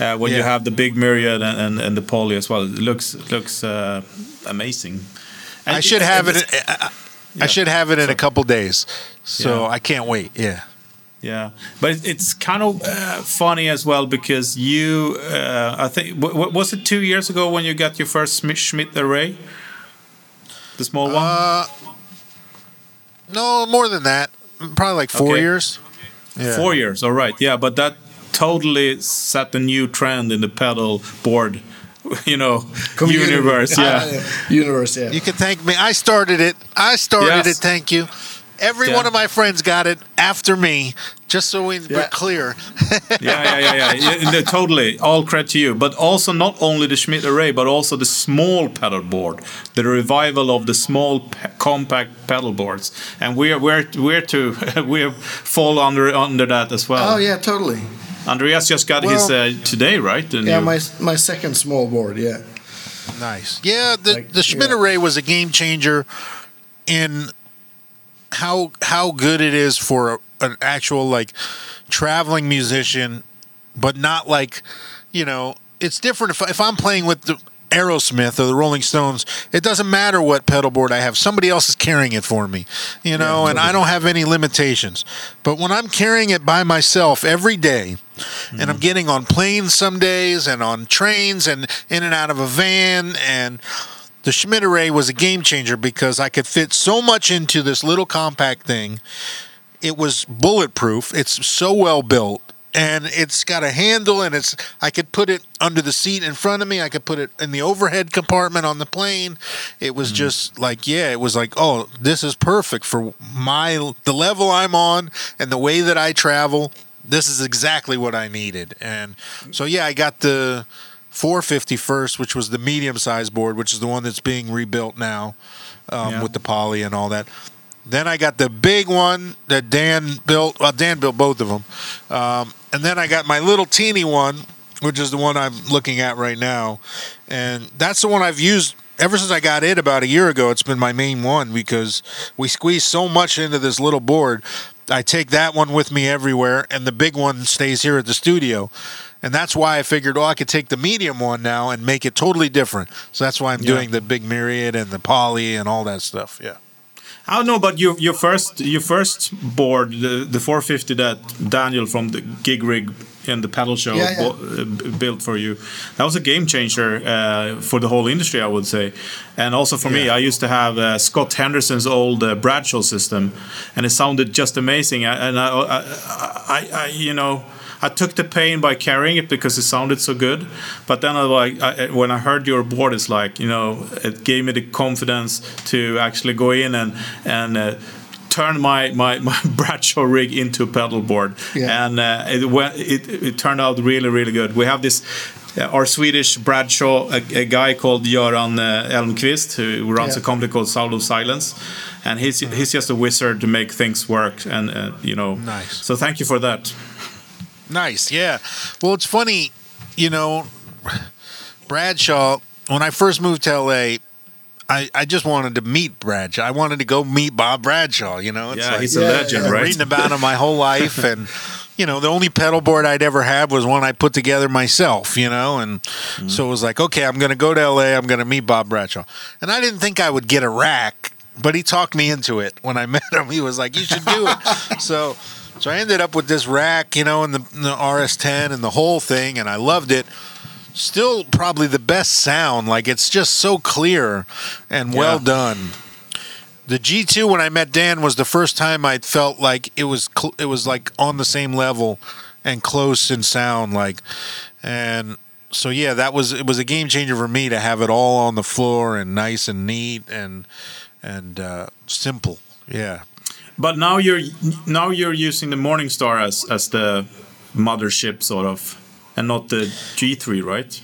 uh, when you have the big myriad and, and, and the poly as well. It looks looks uh, amazing. And I should have it. it's- I, I- Yeah. I should have it in a couple days. So Yeah. I can't wait. Yeah. Yeah, but it's kind of uh, funny as well because you, uh, I think, w- w- was it two years ago when you got your first Schmidt, Schmidt array, the small one? Uh, no, more than that. Probably like four Okay. years. Yeah. Four years, all right, yeah, but that totally set a new trend in the pedal board, you know, Community. universe. Yeah, Ah, universe. Yeah. You can thank me. I started it. I started Yes. it. Thank you. Every Yeah. one of my friends got it after me, just so we, Yeah. we're clear. yeah, yeah, yeah, yeah. yeah no, totally. All credit to you. But also not only the Schmidt array, but also the small pedal board, the revival of the small pe- compact pedal boards, and we're we're we're to we fall under under that as well. Oh yeah, totally. Andreas just got his uh, today, right? The Yeah, new- my my second small board. Yeah. Nice. Yeah, the Like, the Schmidt yeah. array was a game changer in how how good it is for a, an actual like traveling musician, but not like you know. It's different if if I'm playing with the Aerosmith or the Rolling Stones. It doesn't matter what pedal board I have. Somebody else is carrying it for me, you know, and I don't have any limitations. But when I'm carrying it by myself every day, and I'm mm-hmm. getting on planes some days and on trains and in and out of a van and the Schmidt array was a game changer because I could fit so much into this little compact thing. It was bulletproof. It's so well built and it's got a handle and it's I could put it under the seat in front of me. I could put it in the overhead compartment on the plane. It was just like yeah, it was like oh, this is perfect for my the level I'm on and the way that I travel. This is exactly what I needed. And so yeah, I got the 450 first, which was the medium size board, which is the one that's being rebuilt now um, Yeah. with the poly and all that. Then I got the big one that Dan built. Well, Dan built both of them. Um, and then I got my little teeny one, which is the one I'm looking at right now. And that's the one I've used ever since I got it about a year ago. It's been my main one because we squeeze so much into this little board. I take that one with me everywhere, and the big one stays here at the studio. And that's why I figured, oh, I could take the medium one now and make it totally different. So that's why I'm Yeah. doing the big myriad and the poly and all that stuff. Yeah. I don't know, but your your first your first board, the, the 450 that Daniel from the gig rig in the pedal show Yeah, yeah. uh, built for you, that was a game changer uh, for the whole industry, I would say, and also for me. I used to have uh, Scott Henderson's old uh, Bradshaw system, and it sounded just amazing. I- And I, I, I, I you know. I took the pain by carrying it because it sounded so good, but then I like I, when I heard your board, it's like you know it gave me the confidence to actually go in and and uh, turn my, my, my Bradshaw rig into a pedal board, Yeah. and uh, it, went, it it turned out really really good. We have this. Uh, our Swedish Bradshaw, a, a guy called Göran uh, Elmqvist, who runs a company called Sound of Silence, and he's he's just a wizard to make things work, and uh, you know. Nice. So thank you for that. Nice, yeah. Well, it's funny, you know, Bradshaw. When I first moved to LA, I, I just wanted to meet Bradshaw. I wanted to go meet Bob Bradshaw. You know, it's yeah, like, he's a Yeah, legend, yeah. right? reading about him my whole life, and you know, the only pedal board I'd ever had was one I put together myself. You know, and mm-hmm. so it was like, okay, I'm going to go to LA. I'm going to meet Bob Bradshaw, and I didn't think I would get a rack, but he talked me into it. When I met him, he was like, "You should do it." so. So I ended up with this rack, you know, and the, the RS10 and the whole thing, and I loved it. Still, probably the best sound. Like it's just so clear and well Yeah. done. The G2 when I met Dan was the first time I felt like it was cl- it was like on the same level and close in sound like and so yeah that was it was a game changer for me to have it all on the floor and nice and neat and and uh, simple yeah But now you're now you're using the Morningstar as as the mothership, sort of, and not the G3, right?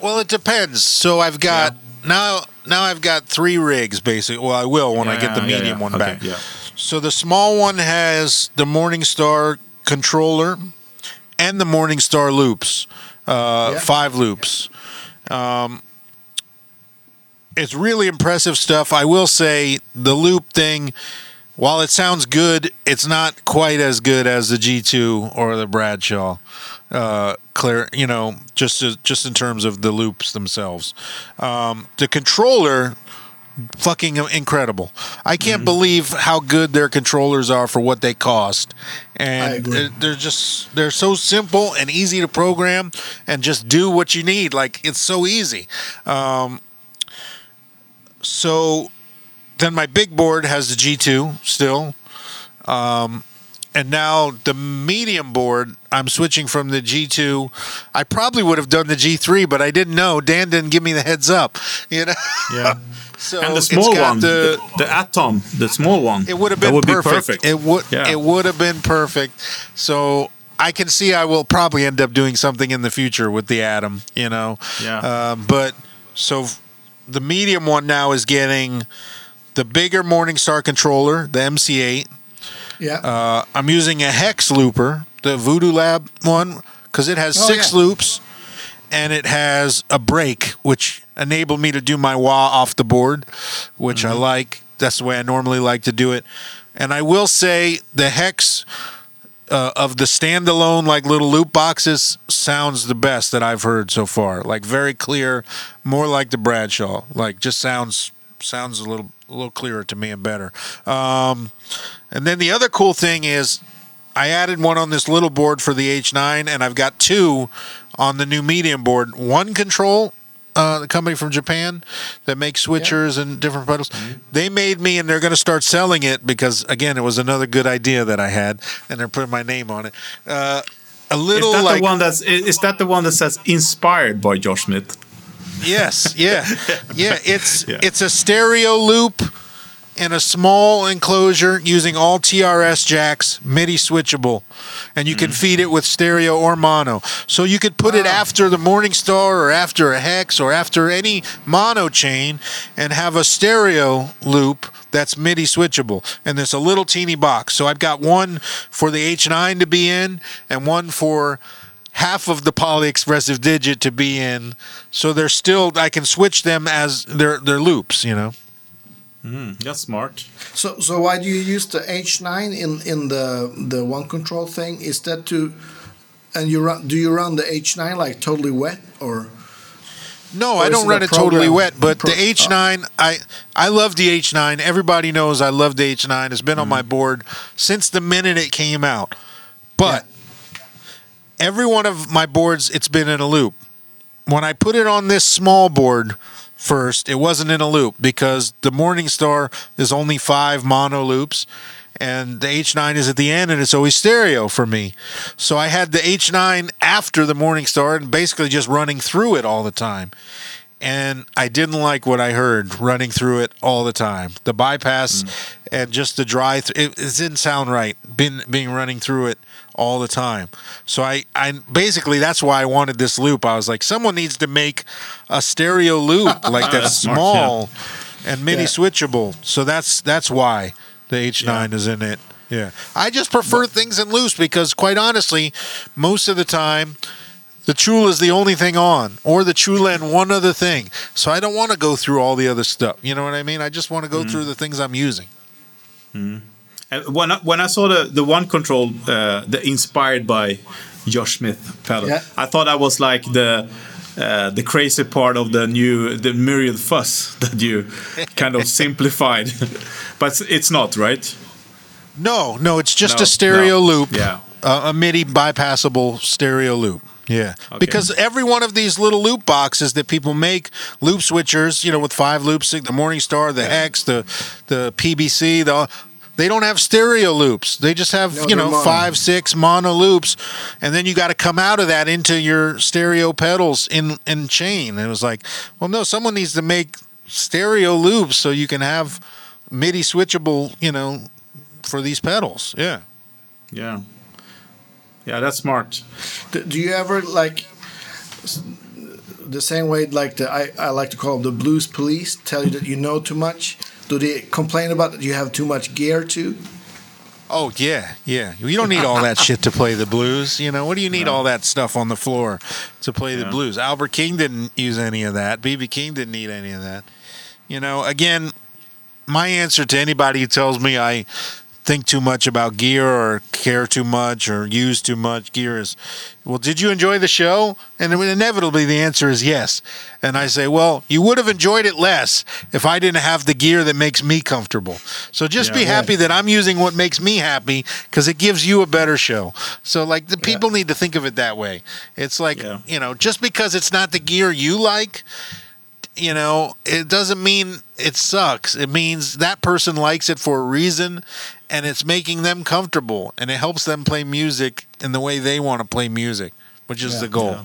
Well, it depends. So I've got now. Now I've got three rigs basically. Well, I will when I get the Yeah, yeah, medium yeah. one Okay, back. yeah. So the small one has the Morningstar controller and the Morningstar loops. uh, Yeah. five loops. Um, it's really impressive stuff. I will say the loop thing, while it sounds good, it's not quite as good as the G2 or the Bradshaw. Uh, clear, you know, just as, just in terms of the loops themselves. Um, the controller, fucking incredible. I can't believe how good their controllers are for what they cost, and they're, they're just they're so simple and easy to program, and just do what you need. Like it's so easy. Um, so then my big board has the G2 still. Um, and now the medium board, I'm switching from the G2. I probably would have done the G3, but I didn't know. Dan didn't give me the heads up. You know. Yeah. So and the small one, the, the Atom, the small one. It would have been would perfect. Be perfect. It would. Yeah. It would have been perfect. So I can see I will probably end up doing something in the future with the Atom. You know. Yeah. Um, but so the medium one now is getting the bigger Morningstar controller, the MC8. Yeah. Uh, I'm using a hex looper, the Voodoo Lab one, because it has Oh, six yeah. loops and it has a break, which enabled me to do my wah off the board, which I like. That's the way I normally like to do it. And I will say the hex uh, of the standalone, like little loop boxes, sounds the best that I've heard so far. Like very clear, more like the Bradshaw. Like just sounds sounds a little a little clearer to me and better. Um, and then the other cool thing is I added one on this little board for the H9, and I've got two on the new medium board. One control, uh, the company from Japan that makes switchers and different pedals. They made me, and they're going to start selling it because, again, it was another good idea that I had, and they're putting my name on it. Uh, a Is little that like the one that's is is that the one that says inspired by Josh Smith? Yes, yeah, yeah. It's Yeah. it's a stereo loop in a small enclosure using all TRS jacks, MIDI switchable, and you can mm-hmm. feed it with stereo or mono. So you could put it ah. after the Morningstar or after a hex or after any mono chain and have a stereo loop that's MIDI switchable. And there's a little teeny box. So I've got one for the H9 to be in and one for half of the Poly Effects digit to be in so they're still i can switch them as their their loops you know hmm, That's smart. So, so why do you use the H9 in in the the one control thing? Is that to, and you run? Do you run the H9 like totally wet or? no Or i don't it run a it totally wet but Pro- the h9 i i love the h9 everybody knows i love the h9 it's been on hmm. my board since the minute it came out but every one of my boards it's been in a loop when i put it on this small board first it wasn't in a loop because the morningstar is only five mono loops and the h9 is at the end and it's always stereo for me so i had the h9 after the morningstar and basically just running through it all the time and I didn't like what I heard running through it all the time. The bypass mm. and just the dry, th- it, it didn't sound right. Being being running through it all the time. So I, I basically that's why I wanted this loop. I was like, someone needs to make a stereo loop like that's smart, small and mini Yeah. switchable. So that's that's why the H9 is in it. Yeah, I just prefer things in loose because, quite honestly, most of the time the Tchula is the only thing on, or the Tchula and one other thing. So I don't want to go through all the other stuff. You know what I mean? I just want to go hmm. through the things I'm using. And when I, when I saw the the one control, uh, the inspired by Josh Smith pedal, Yeah. I thought that was like the. Uh, the crazy part of the new the myriad fuzz that you kind of simplified but it's not right No, no, it's just No, a stereo no. loop. Yeah. Uh, a MIDI bypassable stereo loop. Yeah. Because every one of these little loop boxes that people make, loop switchers, you know, with five loops, the Morningstar, the Hex, the the PBC, the they don't have stereo loops. They just have, No, you know, mono. five, six mono loops. And then you got to come out of that into your stereo pedals in, in chain. And it was like, well, no, someone needs to make stereo loops so you can have MIDI switchable, you know, for these pedals. Yeah. yeah yeah that's smart Do, do you ever like the same way like the I, I like to call them the blues police tell you that you know too much? Do they complain about that you have too much gear too? Oh yeah, yeah. You don't need all that shit to play the blues. You know, what do you need all that stuff on the floor to play the blues? Albert King didn't use any of that. BB King didn't need any of that. You know, again, my answer to anybody who tells me I think too much about gear or care too much or use too much gear is, well, did you enjoy the show? And inevitably the answer is yes. And I say, well, you would have enjoyed it less if I didn't have the gear that makes me comfortable. So just be Yeah. happy that I'm using what makes me happy because it gives you a better show. So like the people need to think of it that way. It's like, Yeah. you know, just because it's not the gear you like, you know, it doesn't mean it sucks. It means that person likes it for a reason and it's making them comfortable and it helps them play music in the way they want to play music, which is Yeah. the goal. Yeah.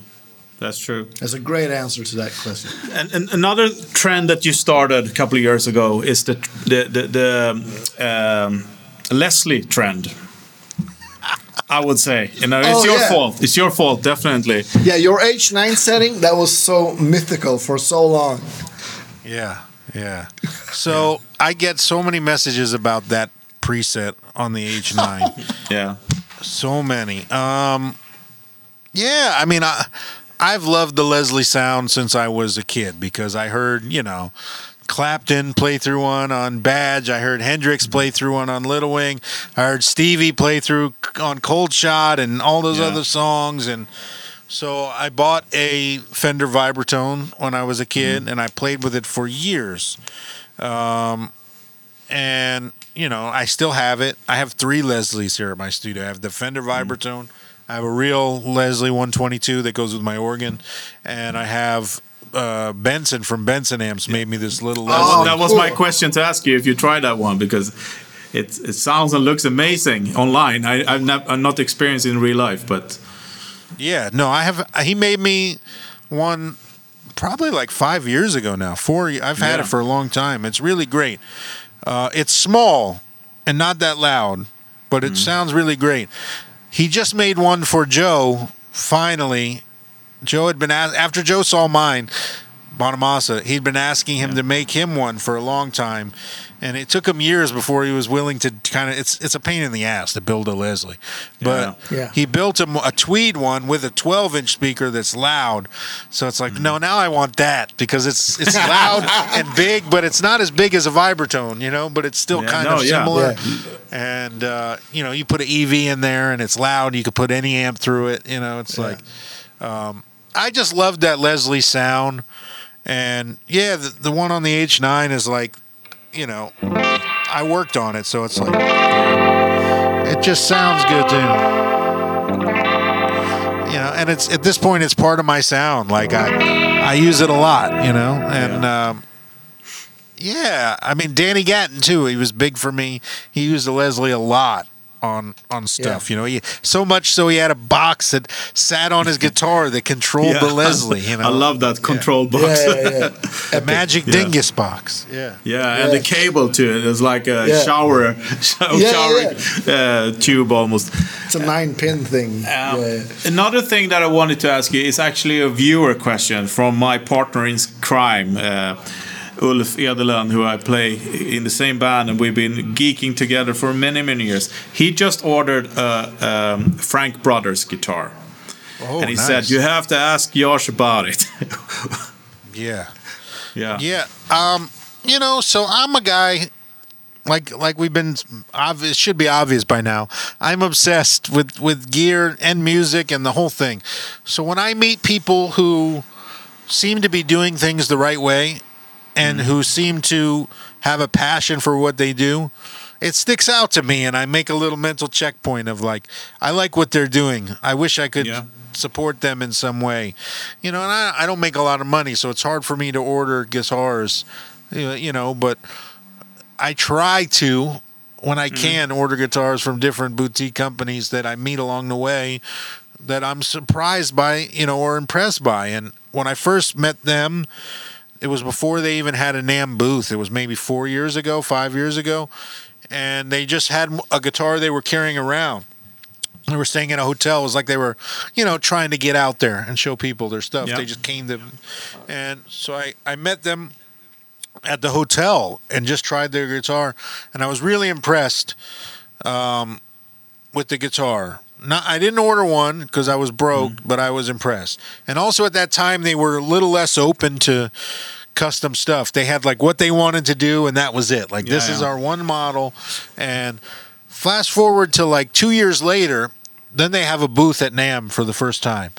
That's true. That's a great answer to that question. And, and another trend that you started a couple of years ago is the the the, the um, Leslie trend. I would say, you know, it's Oh, your yeah. fault. It's your fault, definitely. Yeah, your H9 setting, that was so mythical for so long. Yeah, yeah. So I get so many messages about that preset on the H9. Yeah, so many. Um, yeah, I mean, I I've loved the Leslie sound since I was a kid because I heard you know. Clapton play through one on Badge. I heard Hendrix play through one on Little Wing. I heard Stevie play through on Cold Shot and all those Yeah. other songs. And so I bought a Fender Vibratone when I was a kid, and I played with it for years. Um, and you know, I still have it. I have three Leslies here at my studio. I have the Fender Vibratone. I have a real Leslie 122 that goes with my organ, and I have uh, Benson from Benson Amps made me this little that, Leslie. was, that was my question to ask you if you tried that one because it it sounds and looks amazing online. I, I've not, I'm not experienced in real life, but Yeah, no, I have. He made me one probably like five years ago now. Four. I've had Yeah. it for a long time. It's really great. Uh, it's small and not that loud, but it sounds really great. He just made one for Joe. Finally, Joe had been asked after Joe saw mine. Bonamassa, he'd been asking him to make him one for a long time, and it took him years before he was willing to kind of. It's it's a pain in the ass to build a Leslie, but Yeah. Yeah. he built him a tweed one with a 12 inch speaker that's loud. So it's like, no, now I want that because it's it's loud and big, but it's not as big as a vibratone, you know, but it's still Yeah, kind no, of yeah. similar. And uh, you know, you put an EV in there and it's loud. You could put any amp through it. You know, it's like, um, I just loved that Leslie sound. And yeah, the, the one on the H9 is like, you know, I worked on it, so it's like, it just sounds good too. You know, and it's at this point, it's part of my sound. Like I, I use it a lot. You know, and um, yeah, I mean Danny Gatton too. He was big for me. He used the Leslie a lot on on stuff. You know, he, so much so he had a box that sat on his guitar that controlled the Leslie. You know, I love that control box. Yeah, yeah, yeah. the Magic Yeah. Dingus box. Yeah. Yeah, and the cable to it is like a Yeah. shower, shower Yeah, Uh, tube almost. It's a nine pin thing. Um, yeah, yeah. Another thing that I wanted to ask you is actually a viewer question from my partner in crime, uh, Ulf Edelund, who I play in the same band, and we've been geeking together for many, many years. He just ordered a um, Frank Brothers guitar, Oh, and he nice. said you have to ask Josh about it. Yeah. yeah, Yeah. Um, you know, so I'm a guy like like we've been obvious should be obvious by now. I'm obsessed with with gear and music and the whole thing. So when I meet people who seem to be doing things the right way and mm-hmm. who seem to have a passion for what they do, it sticks out to me and I make a little mental checkpoint of like I like what they're doing. I wish I could Yeah. support them in some way. You know, and I, I don't make a lot of money, so it's hard for me to order guitars, you know, you know, but I try to when I mm-hmm. can order guitars from different boutique companies that I meet along the way that I'm surprised by, you know, or impressed by. And when I first met them, it was before they even had a NAMM booth. It was maybe four years ago, five years ago. And they just had a guitar they were carrying around. They were staying in a hotel. It was like they were, you know, trying to get out there and show people their stuff. Yeah. They just came to, and so I, I met them at the hotel and just tried their guitar, and I was really impressed um, with the guitar. Not, I didn't order one because I was broke, mm. but I was impressed. And also at that time, they were a little less open to custom stuff. They had like what they wanted to do, and that was it. Like this Yeah, is our one model. And fast forward to like two years later, then they have a booth at NAMM for the first time.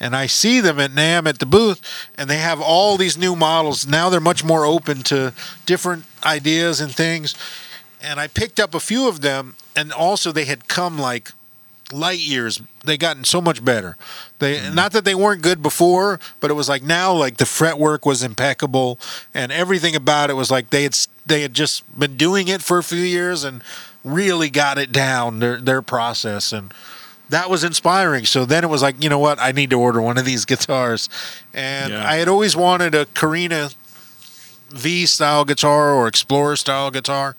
And I see them at NAMM at the booth, and they have all these new models. Now they're much more open to different ideas and things. And I picked up a few of them, and also they had come like light years. They gotten so much better. They mm-hmm. not that they weren't good before, but it was like now like the fretwork was impeccable, and everything about it was like they had they had just been doing it for a few years and really got it down their their process and that was inspiring. So then it was like, you know what? I need to order one of these guitars. And Yeah. I had always wanted a Karina V style guitar or Explorer style guitar.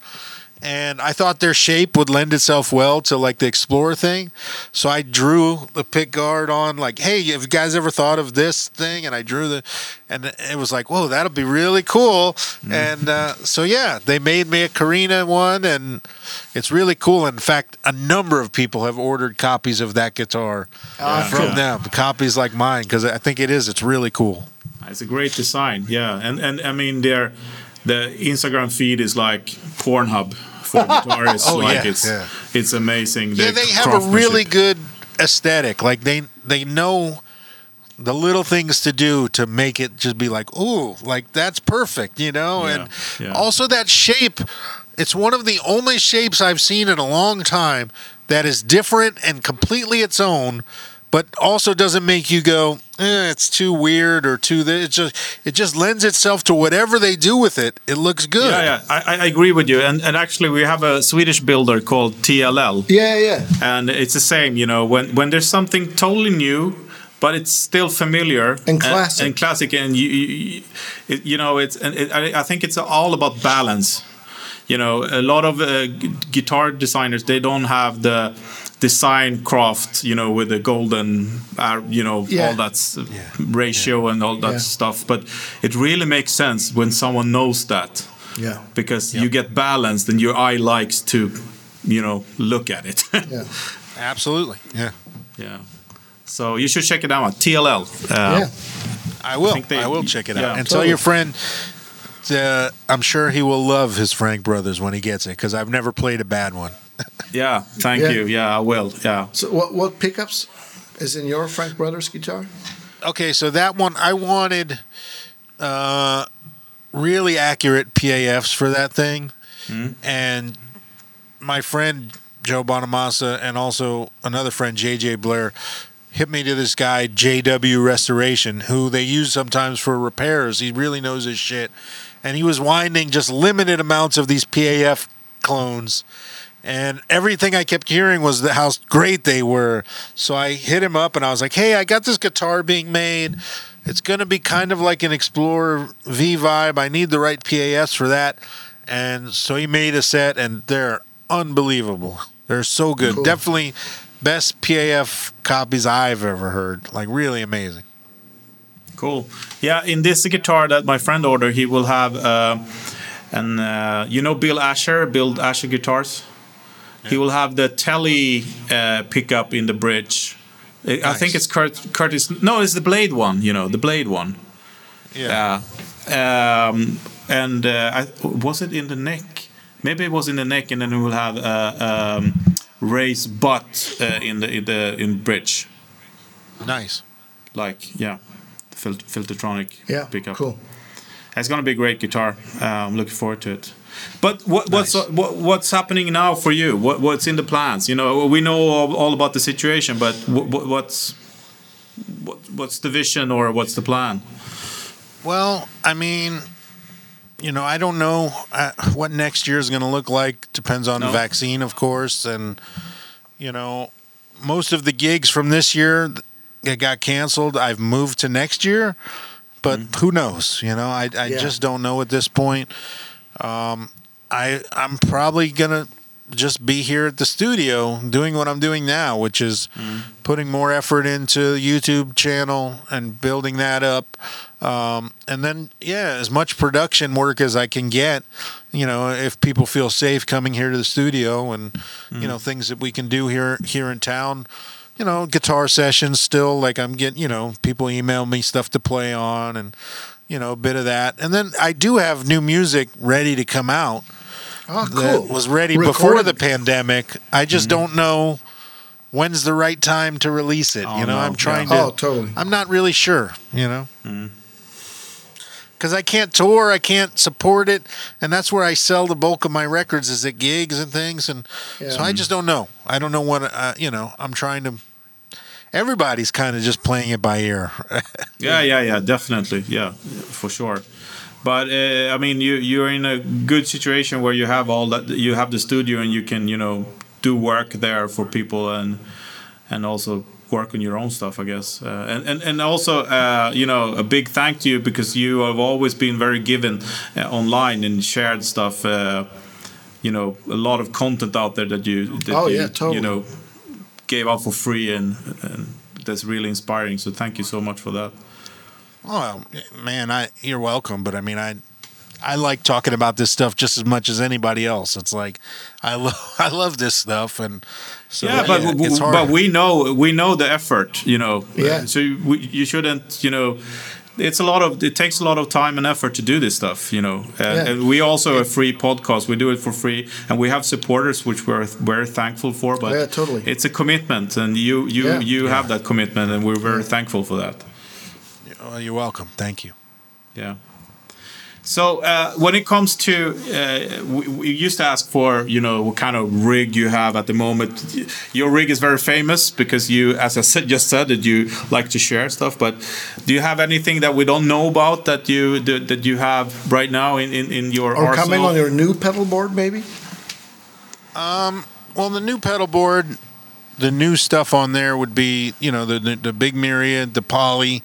And I thought their shape would lend itself well to like the Explorer thing. So I drew the pick guard on like, hey, have you guys ever thought of this thing? And I drew the, and it was like, whoa, that'll be really cool. And uh, so yeah, they made me a Karina one, and it's really cool. In fact, a number of people have ordered copies of that guitar Ah, from cool. them, copies like mine, because I think it is. It's really cool. It's a great design, yeah, and and I mean, their the Instagram feed is like Pornhub for guitarists. Oh, like yeah, it's yeah. it's amazing. Yeah, they have a really good aesthetic. Like they they know the little things to do to make it just be like, ooh, like that's perfect, you know? Yeah, and yeah. also that shape, it's one of the only shapes I've seen in a long time that is different and completely its own, but also doesn't make you go, eh, it's too weird or too this. It just it just lends itself to whatever they do with it. It looks good. Yeah, yeah, I, I agree with you. And and actually, we have a Swedish builder called TLL. Yeah, yeah. and it's the same you know when when there's something totally new but it's still familiar And classic. and, classic and you you, it, you know it's and it, I, I think it's all about balance you know a lot of uh, gu- guitar designers they don't have the design craft you know with the golden uh, you know Yeah. all that s- ratio and all that Yeah. stuff but it really makes sense when someone knows that Yeah. because you get balanced and your eye likes to you know look at it Yeah. Absolutely. Yeah. Yeah. So you should check it out. TLL. Uh, yeah. I will. I, think they- will check it yeah. out. And tell your friend. Uh, I'm sure he will love his Frank Brothers when he gets it because I've never played a bad one. Yeah. Thank Yeah. you. Yeah, I will. Yeah. So what what pickups is in your Frank Brothers guitar? Okay, so that one I wanted uh, really accurate PAFs for that thing, and my friend Joe Bonamassa and also another friend JJ Blair hit me to this guy JW Restoration who they use sometimes for repairs. He really knows his shit, and he was winding just limited amounts of these PAF clones. And everything I kept hearing was the, how great they were. So I hit him up and I was like, hey, I got this guitar being made. It's going to be kind of like an Explorer V vibe. I need the right PAFs for that. And so he made a set, and they're unbelievable. They're so good. Cool. Definitely best PAF copies I've ever heard. Like, really amazing. Cool. Yeah. In this guitar that my friend ordered, he will have, uh, and uh, you know Bill Asher, Bill Asher guitars. He will have the telly uh, pickup in the bridge. I I think it's Kurt, Curtis. No, it's the blade one. You know, the blade one. Yeah. Um, and uh, I, was it in the neck? Maybe it was in the neck, and then we will have uh, um, raised butt uh, in the in the in bridge, Nice. like yeah, fil- Filtertronic Yeah. pickup. Cool. It's gonna be a great guitar. Uh, I'm looking forward to it. But what, what's what, what's happening now for you? What, what's in the plans? You know, we know all, all about the situation, but what, what's what, what's the vision or what's the plan? Well, I mean, you know, I don't know uh, what next year is going to look like. Depends on No. the vaccine, of course, and you know, most of the gigs from this year that got canceled. I've moved to next year, but who knows? You know, I I Yeah. just don't know at this point. Um, I I'm probably gonna just be here at the studio doing what I'm doing now, which is putting more effort into the YouTube channel and building that up. Um, and then, yeah, as much production work as I can get. You know, if people feel safe coming here to the studio, and you know things that we can do here here in town. You know, guitar sessions still. Like I'm getting, you know, people email me stuff to play on, and you know, a bit of that. And then I do have new music ready to come out Oh, that cool. was ready before the pandemic. I just don't know when's the right time to release it. Oh, you know, no. I'm trying Yeah. to. Oh, totally. I'm not really sure. You know, because I can't tour, I can't support it, and that's where I sell the bulk of my records is at gigs and things, and so I just don't know. I don't know what uh, you know. I'm trying to. Everybody's kind of just playing it by ear. Yeah, yeah, yeah, definitely, yeah, for sure. But uh, I mean, you you're in a good situation where you have all that. You have the studio, and you can you know do work there for people, and and also work on your own stuff, I guess. Uh, and and and also, uh, you know, a big thank to you because you have always been very given uh, online and shared stuff. Uh, you know, a lot of content out there that you that Oh, you, yeah, totally. you know gave out for free, and and that's really inspiring. So thank you so much for that. Oh man, I you're welcome. But I mean, I I like talking about this stuff just as much as anybody else. It's like I love I love this stuff, and so yeah, but it w- but we know we know the effort, you know. Yeah. So we, you shouldn't, you know. It's a lot of it takes a lot of time and effort to do this stuff, you know. And, Yeah. and we also a free podcast. We do it for free, and we have supporters, which we're very thankful for. But Yeah, totally. it's a commitment, and you you Yeah. you have that commitment, and we're very thankful for that. Oh, you're welcome. Thank you. Yeah. So uh, when it comes to, uh, we, we used to ask for, you know, what kind of rig you have at the moment. Your rig is very famous because you, as I said, just said that you like to share stuff. But do you have anything that we don't know about that you that, that you have right now in in, in your Or arsenal? coming on your new pedal board, maybe? Um. Well, the new pedal board, the new stuff on there would be, you know, the the, the big myriad, the poly.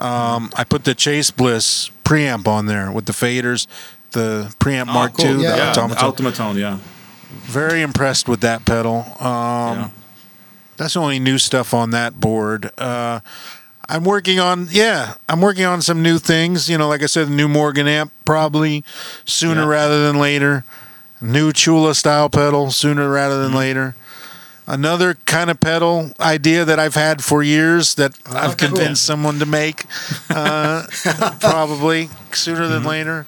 Um, I put the Chase Bliss preamp on there with the faders, the preamp Oh, Mark cool. II, Yeah. the yeah, Automatone. Automatone, yeah. Very impressed with that pedal. Um, yeah. That's the only new stuff on that board. Uh, I'm working on, yeah, I'm working on some new things. You know, like I said, the new Morgan amp probably sooner Yeah. rather than later. New Tchula style pedal sooner rather Mm-hmm. than later. Another kind of pedal idea that I've had for years that I've cool. convinced someone to make, uh, probably sooner than Mm-hmm. later.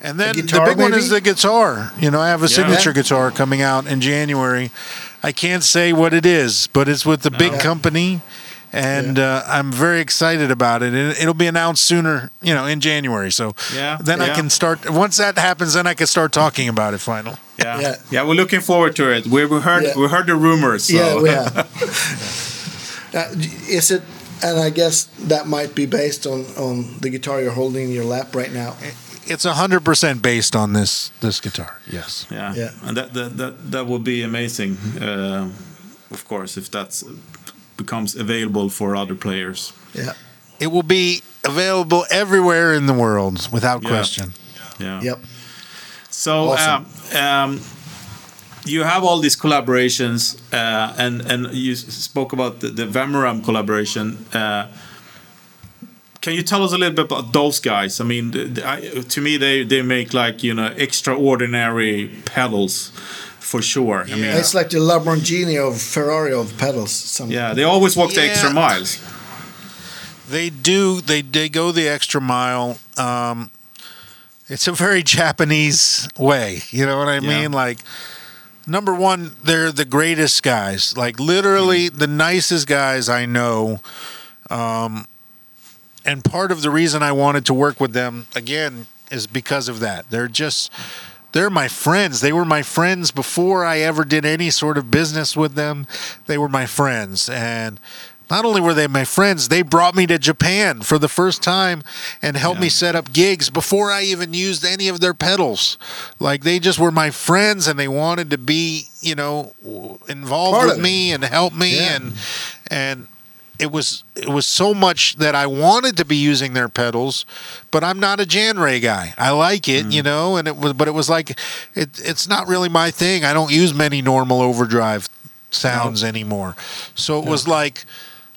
And then the guitar, big one is the guitar. You know, I have a Yeah. signature guitar coming out in January. I can't say what it is, but it's with a big company, and uh, I'm very excited about it. And it'll be announced sooner, you know, in January. So Yeah, then I can start. Once that happens, then I can start talking about it. Finally. Yeah. Yeah. yeah, We're looking forward to it. We, we heard Yeah. we heard the rumors. So. Yeah, we have. uh, is it? And I guess that might be based on on the guitar you're holding in your lap right now. It's hundred percent based on this this guitar. Yes. Yeah, Yeah. and that that that, that would be amazing, uh, of course, if that becomes available for other players. Yeah. It will be available everywhere in the world without Yeah. question. Yeah. Yep. So Awesome. um, um, you have all these collaborations, uh, and and you spoke about the, the collaboration. Uh, can you tell us a little bit about those guys? I mean, I, to me, they they make like you know extraordinary pedals, for sure. I mean, It's like the Lamborghini of Ferrari of pedals. Some, yeah, they always walk the extra Yeah. miles. They do. They they go the extra mile. Um, it's a very Japanese way. You know what I Yeah. mean? Like, number one, they're the greatest guys. Like literally the nicest guys I know. Um, and part of the reason I wanted to work with them again is because of that. They're just they're my friends. They were my friends before I ever did any sort of business with them. They were my friends and not only were they my friends, they brought me to Japan for the first time and helped me set up gigs before I even used any of their pedals. Like they just were my friends and they wanted to be, you know, involved Part with me and help me Yeah. and and it was it was so much that I wanted to be using their pedals, but I'm not a Jan Ray guy. I like it, you mm. know, and it was but it was like it it's not really my thing. I don't use many normal overdrive sounds anymore. So it was like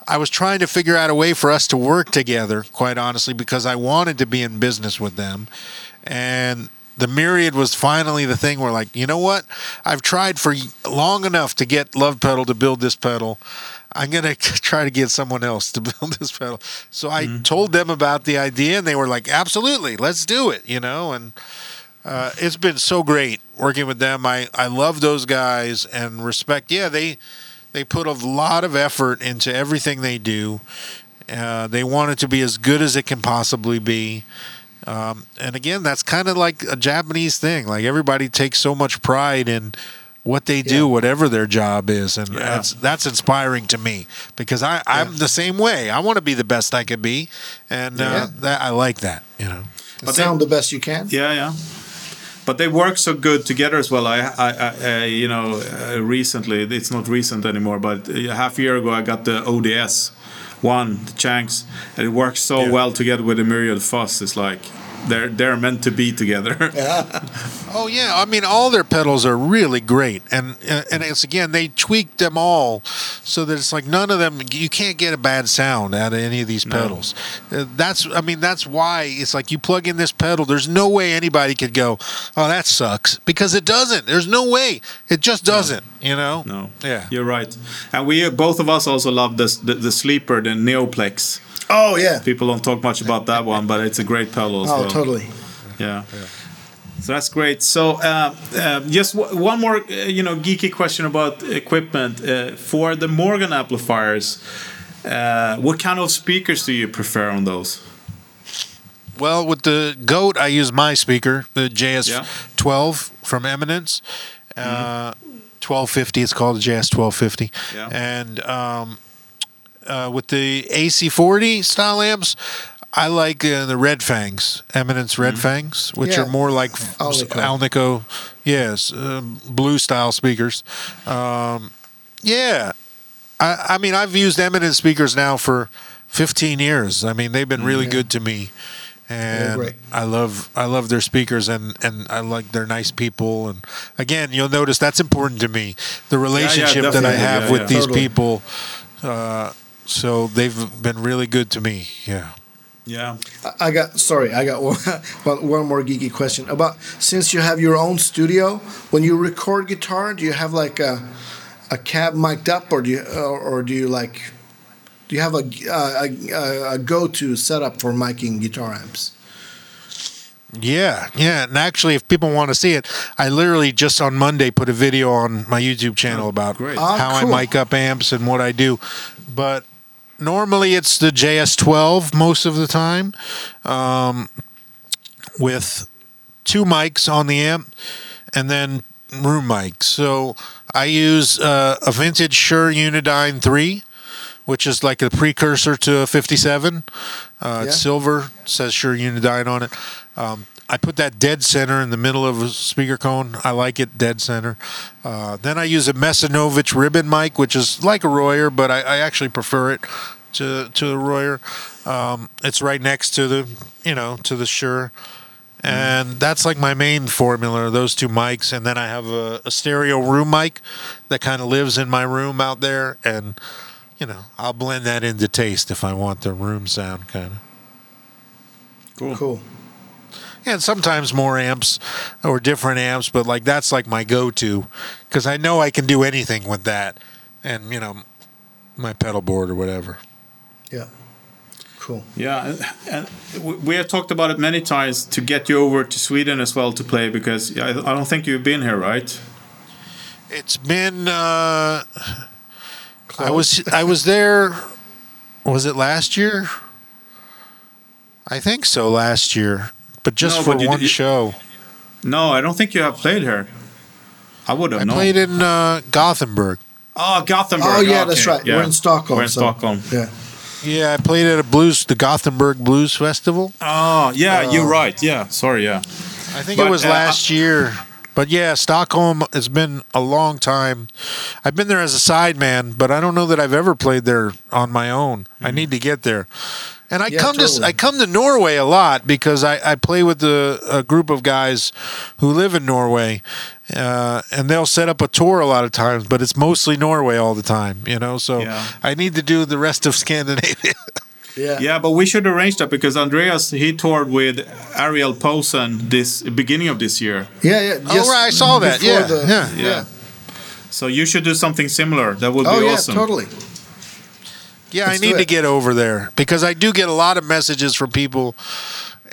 I was trying to figure out a way for us to work together, quite honestly, because I wanted to be in business with them. And the myriad was finally the thing where, like, you know what? I've tried for long enough to get Love Pedal to build this pedal. I'm going to try to get someone else to build this pedal. So I told them about the idea, and they were like, absolutely, let's do it, you know? And uh, it's been so great working with them. I, I love those guys and respect. Yeah, they they put a lot of effort into everything they do. Uh, they want it to be as good as it can possibly be. Um, and again, that's kind of like a Japanese thing. Like everybody takes so much pride in what they do, Yeah. whatever their job is, and Yeah. that's that's inspiring to me because I, I'm the same way. I want to be the best I can be, and uh, that, I like that. You know. But they- sound the best you can. Yeah, yeah. But they work so good together as well. I, I, I uh, you know, uh, recently it's not recent anymore, but a half a year ago I got the ODS one, the Shanks, and it works so Yeah. well together with the Myriad Fuzz. It's like they're they're meant to be together. yeah. Oh yeah, I mean all their pedals are really great, and uh, and it's again they tweaked them all so that it's like none of them you can't get a bad sound out of any of these pedals. Uh, that's I mean that's why it's like you plug in this pedal. There's no way anybody could go, oh that sucks because it doesn't. There's no way it just doesn't. You know? No. Yeah. You're right. And we uh, both of us also love this, the the sleeper, the Neoplex. Oh yeah. People don't talk much about that one, but it's a great pedal as Oh well. totally. Yeah. So that's great. So uh, uh, just w- one more, uh, you know, geeky question about equipment uh, for the Morgan amplifiers. Uh, what kind of speakers do you prefer on those? Well, with the goat, I use my speaker, the JS12 from Eminence. Uh, 1250, it's called the JS1250. Yeah. And um, uh, with the AC40 style amps, I like uh, the Red Fangs, Eminence Red Fangs, which Yeah. are more like Alnico. Alnico, yes, uh, blue style speakers. Um, yeah, I, I mean, I've used Eminence speakers now for 15 years. I mean, they've been really good to me, and. I love I love their speakers, and and I like they're nice people. And again, you'll notice that's important to me. The relationship that I have Yeah, with yeah. these Totally. people. Uh, so they've been really good to me. Yeah. Yeah. I- I got sorry. I got one, one one more geeky question about since you have your own studio. When you record guitar, do you have like a a cab mic'd up, or do you or, or do you like do you have a a, a, a go to setup for miking guitar amps? Yeah, yeah, and actually, if people want to see it, I literally just on Monday put a video on my YouTube channel about great. Ah, how cool. I mic up amps and what I do. But normally, it's the JS12 most of the time, um, with two mics on the amp, and then room mics. So I use uh, a vintage Shure Unidyne three. Which is like a precursor to a 57. Uh, It's silver, says Shure Unidyne on it. Um, I put that dead center in the middle of a speaker cone. I like it dead center. Uh, then I use a Mesanovic ribbon mic, which is like a Royer, but I, I actually prefer it to to a Royer. Um, it's right next to the you know to the Shure, and that's like my main formula. Those two mics, and then I have a, a stereo room mic that kind of lives in my room out there, and you know I'll blend that into taste if I want the room sound kind of. Cool. Cool. And sometimes more amps or different amps but like that's like my go-to because i know i can do anything with that and you know my pedal board or whatever Yeah. Cool. Yeah, and- and we- we have talked about it many times to get you over to Sweden as well to play because I I don't think you've been here, right? it's been uh i was i was there was it last year i think so last year but just No, for but you- one you- show No, I don't think you have played here. I would have i known. played in uh gothenburg Oh, Gothenburg. Oh yeah, okay, that's right. yeah. We're in Stockholm. We're in so- Stockholm. Yeah. yeah i played at a blues the gothenburg blues festival Oh, yeah, you're right. Yeah, sorry, yeah. I think But, it was uh, last year. But yeah, Stockholm has been a long time. I've been there as a sideman, but I don't know that I've ever played there on my own. Mm-hmm. I need to get there. And I Yeah, come totally. to I come to Norway a lot because I, I play with the, a group of guys who live in Norway, uh, and they'll set up a tour a lot of times, but it's mostly Norway all the time, you know. So Yeah. I need to do the rest of Scandinavia. Yeah. Yeah, but we should arrange that because Andreas he toured with Ariel Posen this beginning of this year. Yeah, yeah. Oh, right, I saw that. Yeah, the- yeah. Yeah. So you should do something similar. That would Oh be yeah, awesome. totally. Yeah, Let's I need to get over there because I do get a lot of messages from people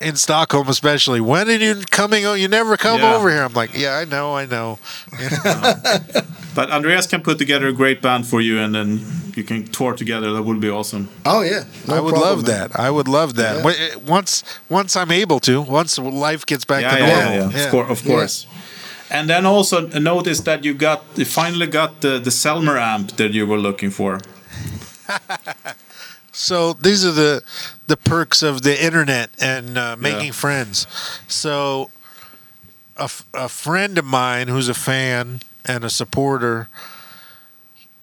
in Stockholm, especially. When are you coming? o- You never come Yeah. over here. I'm like, yeah, I know, I know. But Andreas can put together a great band for you, and then you can tour together. That would be awesome. Oh yeah. No I would problem, love man. that. I would love that. Yeah. Eh, Once once I'm able to, once life gets back Yeah, to yeah, normal. yeah, yeah. Of course, of course. And then also notice that you got you finally got the the Selmer amp that you were looking for. So these are the the perks of the internet and uh, making friends. So a, f- a friend of mine who's a fan and a supporter,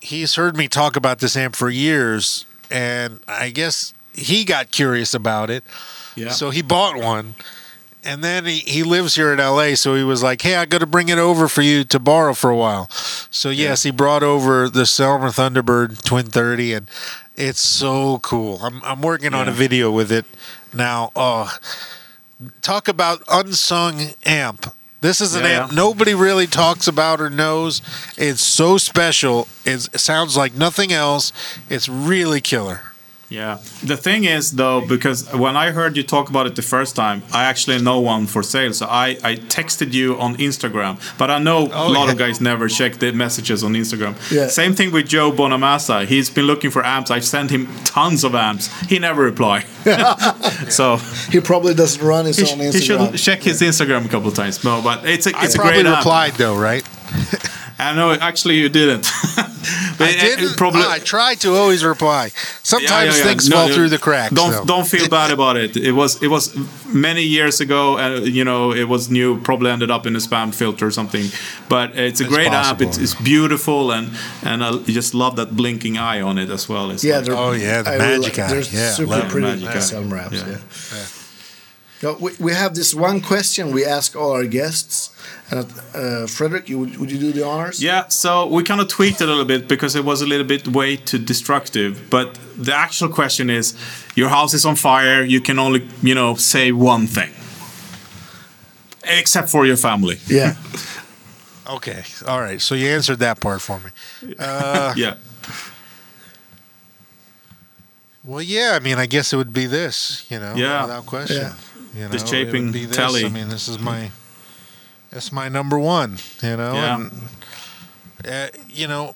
he's heard me talk about this amp for years, and I guess he got curious about it. Yeah. So he bought one. And then he, he lives here in LA, so he was like, Hey, I gotta bring it over for you to borrow for a while. So yes, he brought over the Selmer Thunderbird Twin 30 and it's so cool. I'm I'm working on a video with it now. Oh talk about unsung amp. This is an Yeah, amp nobody really talks about or knows. It's so special. It's, it sounds like nothing else. It's really killer. Yeah. The thing is, though, because when I heard you talk about it the first time, I actually know one for sale. So I, I texted you on Instagram. But I know Oh, a lot of guys never check the messages on Instagram. Yeah. Same thing with Joe Bonamassa. He's been looking for amps. I've sent him tons of amps. He never replied. so He probably doesn't run his he, own Instagram. he should check his Instagram a couple of times. No, but it's a, I it's a probably great amp. replied though, right? I know, actually, you didn't. but I it- it didn't. Oh, probably. I tried to always reply. Sometimes Yeah, yeah, yeah. things No, fall no, through the cracks. Don't though. don't feel bad about it. It was it was many years ago, and you know it was new. Probably ended up in a spam filter or something. But it's a It's great app. It's, it's beautiful, and and I just love that blinking eye on it as well. It's yeah, like- they're, Oh, yeah, the I magic like- eye. They're Yeah, super pretty Magic eye. Selmer amps. Yeah. Yeah. No, we, we have this one question we ask all our guests. And uh, Frederick, you, would, would you do the honors? Yeah, so we kind of tweaked it a little bit because it was a little bit way too destructive. But the actual question is, your house is on fire. You can only, you know, say one thing, except for your family. Yeah. Okay. All right. So you answered that part for me. Uh, Yeah. well, yeah. I mean, I guess it would be this. You know, Yeah. without question. Yeah. You know, This it would be this. telly. I mean, this is my, that's my number one. You know, Yeah. and uh, you know,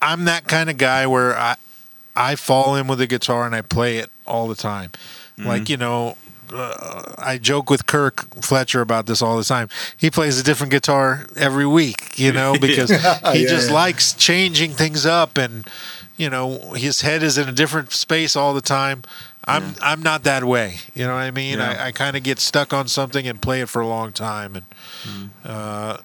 I'm that kind of guy where I, I fall in with a guitar and I play it all the time. Mm-hmm. Like you know, uh, I joke with Kirk Fletcher about this all the time. He plays a different guitar every week, you know, because he Yeah, just yeah. likes changing things up and you know, his head is in a different space all the time. I'm I'm not that way. You know what I mean? Yeah. I, I kind of get stuck on something and play it for a long time and Mm. uh,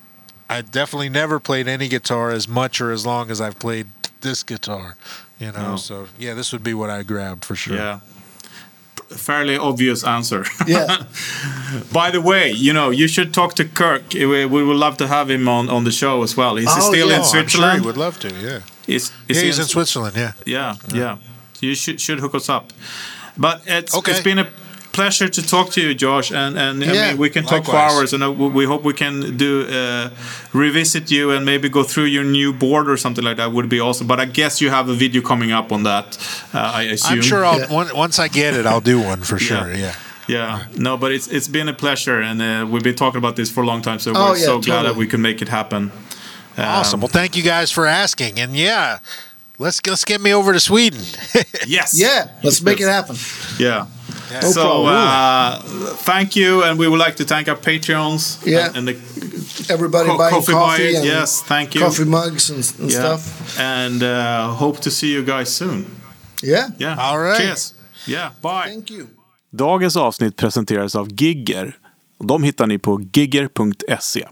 I definitely never played any guitar as much or as long as I've played this guitar. You know, No. so yeah, this would be what I grab for sure. Yeah. Fairly obvious answer. Yeah. By the way, you know, you should talk to Kirk. We, we would love to have him on, on the show as well. He's Oh, still yeah. in Oh, I'm sure Switzerland? would love to. Yeah, Is, yeah is he he's in Switzerland. Yeah. Yeah, yeah. You should should hook us up. But it's Okay. it's been a pleasure to talk to you, Josh, and and I mean we can talk for hours, and uh, we we hope we can do uh, revisit you and maybe go through your new board or something like that. Would be awesome. But I guess you have a video coming up on that. Uh, I assume. I'm sure I'll Yeah. one, once I get it, I'll do one for sure. Yeah. Yeah. Yeah, no, but it's it's been a pleasure, and uh, we've been talking about this for a long time. So Oh, we're yeah, so glad that we could make it happen. Um, Awesome. Well, thank you guys for asking. And yeah, let's let's get me over to Sweden. Yes. Yeah. Let's make it happen. Yeah. No so uh, thank you, and we would like to thank our Patreons Yeah. and, and the Everybody Co- buying coffee coffee, and yes, thank you. coffee mugs and, and yeah. stuff. And uh, hope to see you guys soon. Yeah. Yeah. All right. Cheers. Yeah. Bye. Thank you. Dagens avsnitt presenteras av Gigger. De hittar ni på gigger.se.